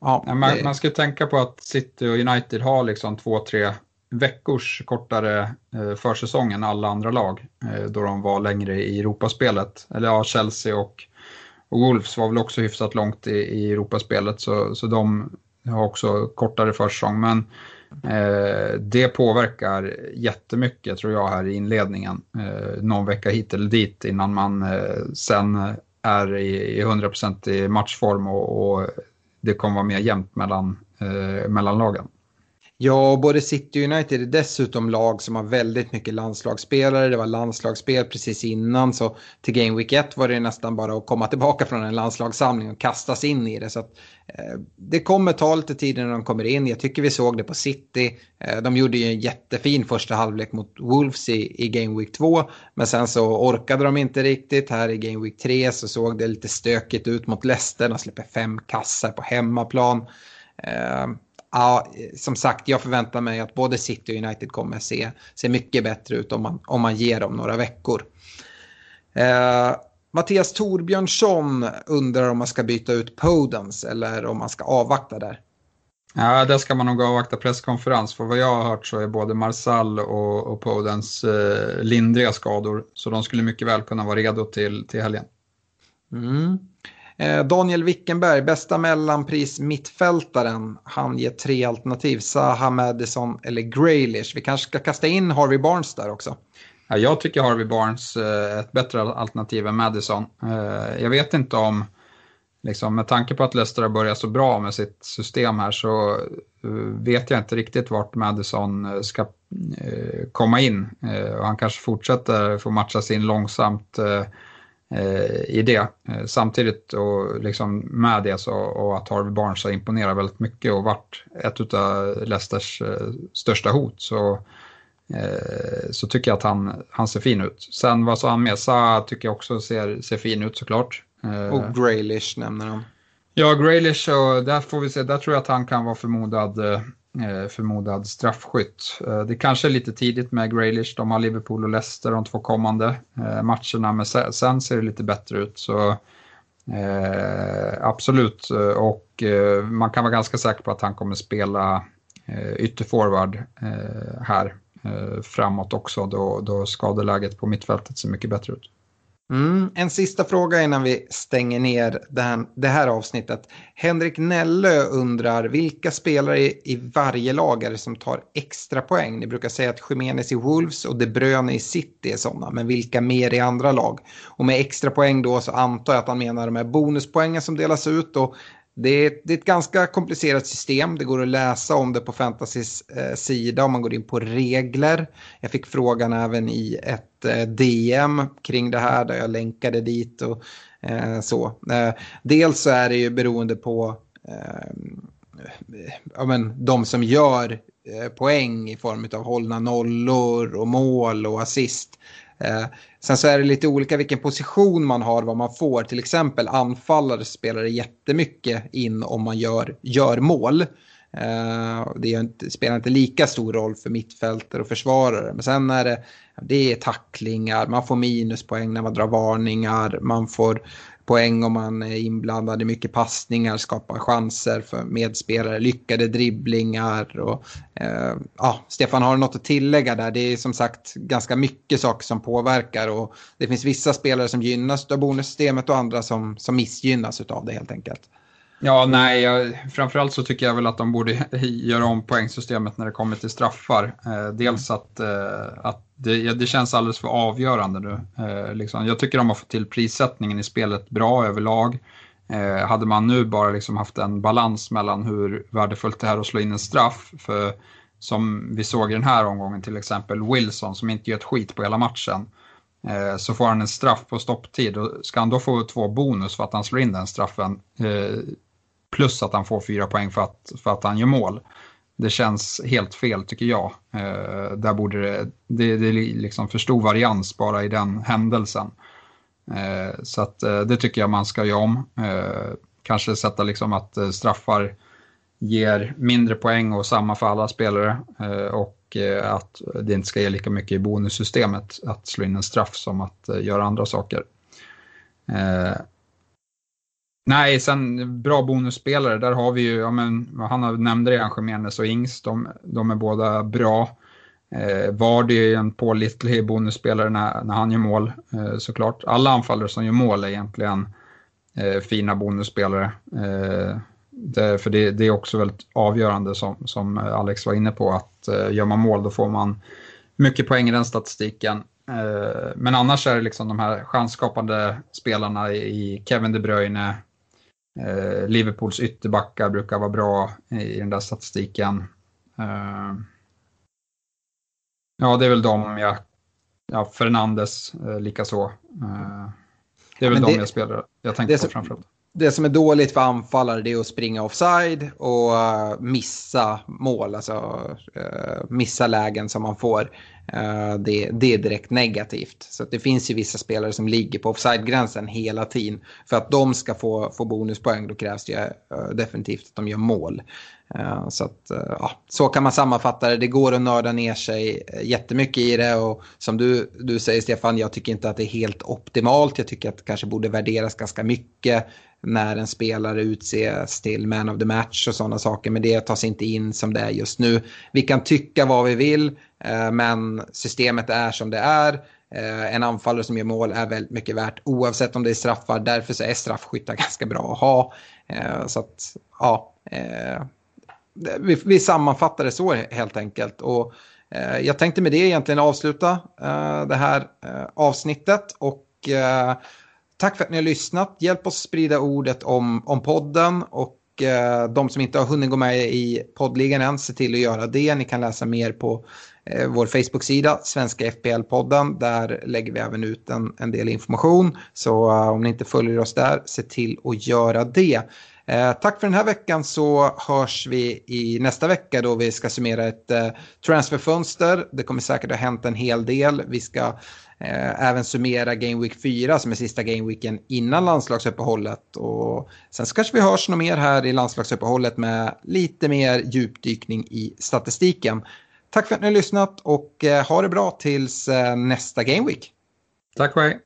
Ja, man, man ska tänka på att City och United har liksom två, tre veckors kortare eh, försäsong än alla andra lag då de var längre i Europaspelet. Eller ja, Chelsea och, och Wolves var väl också hyfsat långt i, i Europaspelet så, så de har också kortare försäsong. Men eh, det påverkar jättemycket tror jag här i inledningen. Eh, någon vecka hit eller dit innan man eh, sen är i, i 100% i matchform och, och, det kommer vara mer jämnt mellan, eh, mellan lagen. Ja, och både City och United är dessutom lag som har väldigt mycket landslagsspelare. Det var landslagsspel precis innan, så till Game Week 1 var det nästan bara att komma tillbaka från en landslagssamling och kastas in i det. Så att, eh, Eh, det kommer ta lite tid när de kommer in. Jag tycker vi såg det på City. Eh, de gjorde ju en jättefin första halvlek mot Wolves i, i Game Week 2, men sen så orkade de inte riktigt. Här i Game Week 3 så såg det lite stökigt ut mot Leicester. De släpper fem kassar på hemmaplan. Eh, ja, som sagt, jag förväntar mig att både City och United kommer se, se mycket bättre ut om man, om man ger dem några veckor. Mattias Torbjörnsson undrar om man ska byta ut Podens eller om man ska avvakta där. Ja, där ska man nog avvakta presskonferens. För vad jag har hört så är både Marsall och, och Podens eh, lindriga skador. Så de skulle mycket väl kunna vara redo till, till helgen. Mm. Eh, Daniel Wickenberg, bästa mellanpris mittfältaren. Han ger tre alternativ, Zaha, Madison eller Graylish. Vi kanske ska kasta in Harvey Barnes där också. Ja, jag tycker Harvey Barnes är ett bättre alternativ än Madison. Eh, jag vet inte om, liksom, med tanke på att Leicester har börjat så bra med sitt system här så eh, vet jag inte riktigt vart Madison ska komma in. Han kanske fortsätter få matcha in långsamt i det. Samtidigt och liksom med det så och att Harvey Barnes har imponerat väldigt mycket och varit ett av Leicesters största hot så, så tycker jag att han, han ser fin ut. Sen vad sa han med? Sa tycker jag också ser, ser fin ut såklart. Och Graylish nämner han. Ja, Graylish och där får vi se, där tror jag att han kan vara förmodad Eh, förmodad straffskytt. Eh, det kanske är lite tidigt med Graylish, de har Liverpool och Leicester de två kommande eh, matcherna, men sen ser det lite bättre ut. Så eh, absolut, och eh, man kan vara ganska säker på att han kommer spela eh, ytterforward eh, här Eh, framåt också, då, då skadeläget på mittfältet ser mycket bättre ut. Mm, en sista fråga innan vi stänger ner den, det här avsnittet. Henrik Nellö undrar vilka spelare i varje lag är det som tar extra poäng? Ni brukar säga att Jiménez i Wolves och De Bruyne i City är sådana, men vilka mer i andra lag? Och med extra poäng då så antar jag att han menar de här bonuspoängen som delas ut och det är, det är, ett ganska komplicerat system. Det går att läsa om det på Fantasys eh, sida om man går in på regler. Jag fick frågan även i ett eh, DM kring det här där jag länkade dit och eh, så. Eh, dels så är det ju beroende på eh, ja, men, de som gör eh, poäng i form av hållna nollor och mål och assist. Eh, Sen så är det lite olika vilken position man har, vad man får. Till exempel anfallare spelar det jättemycket in om man gör, gör mål. Eh, det inte, spelar inte lika stor roll för mittfältare och försvarare. Men sen är det, det är tacklingar, man får minuspoäng när man drar varningar, man får poäng om man är inblandad i mycket passningar, skapar chanser för medspelare, lyckade dribblingar. Och, eh, ja, Stefan, har något att tillägga där? Det är som sagt ganska mycket saker som påverkar och det finns vissa spelare som gynnas av bonussystemet och andra som, som missgynnas av det helt enkelt. Ja, nej, jag, framförallt så tycker jag väl att de borde [laughs] göra om poängsystemet när det kommer till straffar. Eh, dels att, eh, att det, det, känns alldeles för avgörande nu. Eh, liksom. Jag tycker de har fått till prissättningen i spelet bra överlag. Eh, hade man nu bara liksom haft en balans mellan hur värdefullt det är att slå in en straff, för som vi såg i den här omgången till exempel Wilson som inte gör ett skit på hela matchen. Eh, så får han en straff på stopptid och ska han då få två bonus för att han slår in den straffen eh, plus att han får fyra poäng för att, för att han gör mål det känns helt fel tycker jag. Eh, där borde det, det, det är liksom för stor varians bara i den händelsen. Eh, så att, eh, det tycker jag man ska göra om. Eh, kanske sätta liksom att eh, straffar ger mindre poäng och samma för alla spelare. Eh, och eh, att det inte ska ge lika mycket i bonussystemet att slå in en straff som att eh, göra andra saker. Eh, Nej, sen bra bonusspelare, där har vi ju, ja, men, han nämnde redan Jiménez och Ings, de, de är båda bra. Eh, Vardy är en pålitlig bonusspelare när, när han gör mål, eh, såklart. Alla anfallare som gör mål är egentligen eh, fina bonusspelare. Eh, det, för det, det, är också väldigt avgörande som, som Alex var inne på att eh, gör man mål då får man mycket poäng i den statistiken. Eh, men annars är det liksom de här chansskapande spelarna i Kevin De Bruyne, Liverpools ytterbackar brukar vara bra i den där statistiken. Eh, ja, det är väl de jag, ja, Fernandes eh, likaså. Eh, det är väl de jag spelar, jag tänker på framförallt det som är dåligt för anfallare det är att springa offside och missa mål, alltså missa lägen som man får. Eh, det, det, är direkt negativt. Så det finns ju vissa spelare som ligger på offside-gränsen hela tiden. För att de ska få, få bonuspoäng då krävs det eh, definitivt att de gör mål. Eh, så, att, ja, så kan man sammanfatta det. Det går att nörda ner sig jättemycket i det. Och som du, du säger Stefan, jag tycker inte att det är helt optimalt. Jag tycker att det kanske borde värderas ganska mycket när en spelare utses till man of the match och sådana saker. Men det tas inte in som det är just nu. Vi kan tycka vad vi vill, eh, men systemet är som det är. Eh, en anfallare som gör mål är väldigt mycket värt oavsett om det är straffar. Därför så är straffskyttar ganska bra att ha. Eh, så att, ja, vi, vi sammanfattar det så helt enkelt. Och jag tänkte med det egentligen avsluta det här avsnittet. Och Tack för att ni har lyssnat. Hjälp oss sprida ordet om, om podden och eh, de som inte har hunnit gå med i poddligan än, se till att göra det. Ni kan läsa mer på eh, vår Facebook-sida, Svenska FPL-podden. Där lägger vi även ut en, en del information. Så eh, om ni inte följer oss där, se till att göra det. Eh, tack för den här veckan så hörs vi i nästa vecka då vi ska summera ett eh, transferfönster. Det kommer säkert ha hänt en hel del. Vi ska Eh, Eh, även summera Game Week 4 som är sista Game Weeken innan landslagsuppehållet. Och sen så kanske vi hörs något mer här i landslagsuppehållet med lite mer djupdykning i statistiken. Tack för att ni har lyssnat och eh, ha det bra tills eh, nästa Game Week. Tack och hej.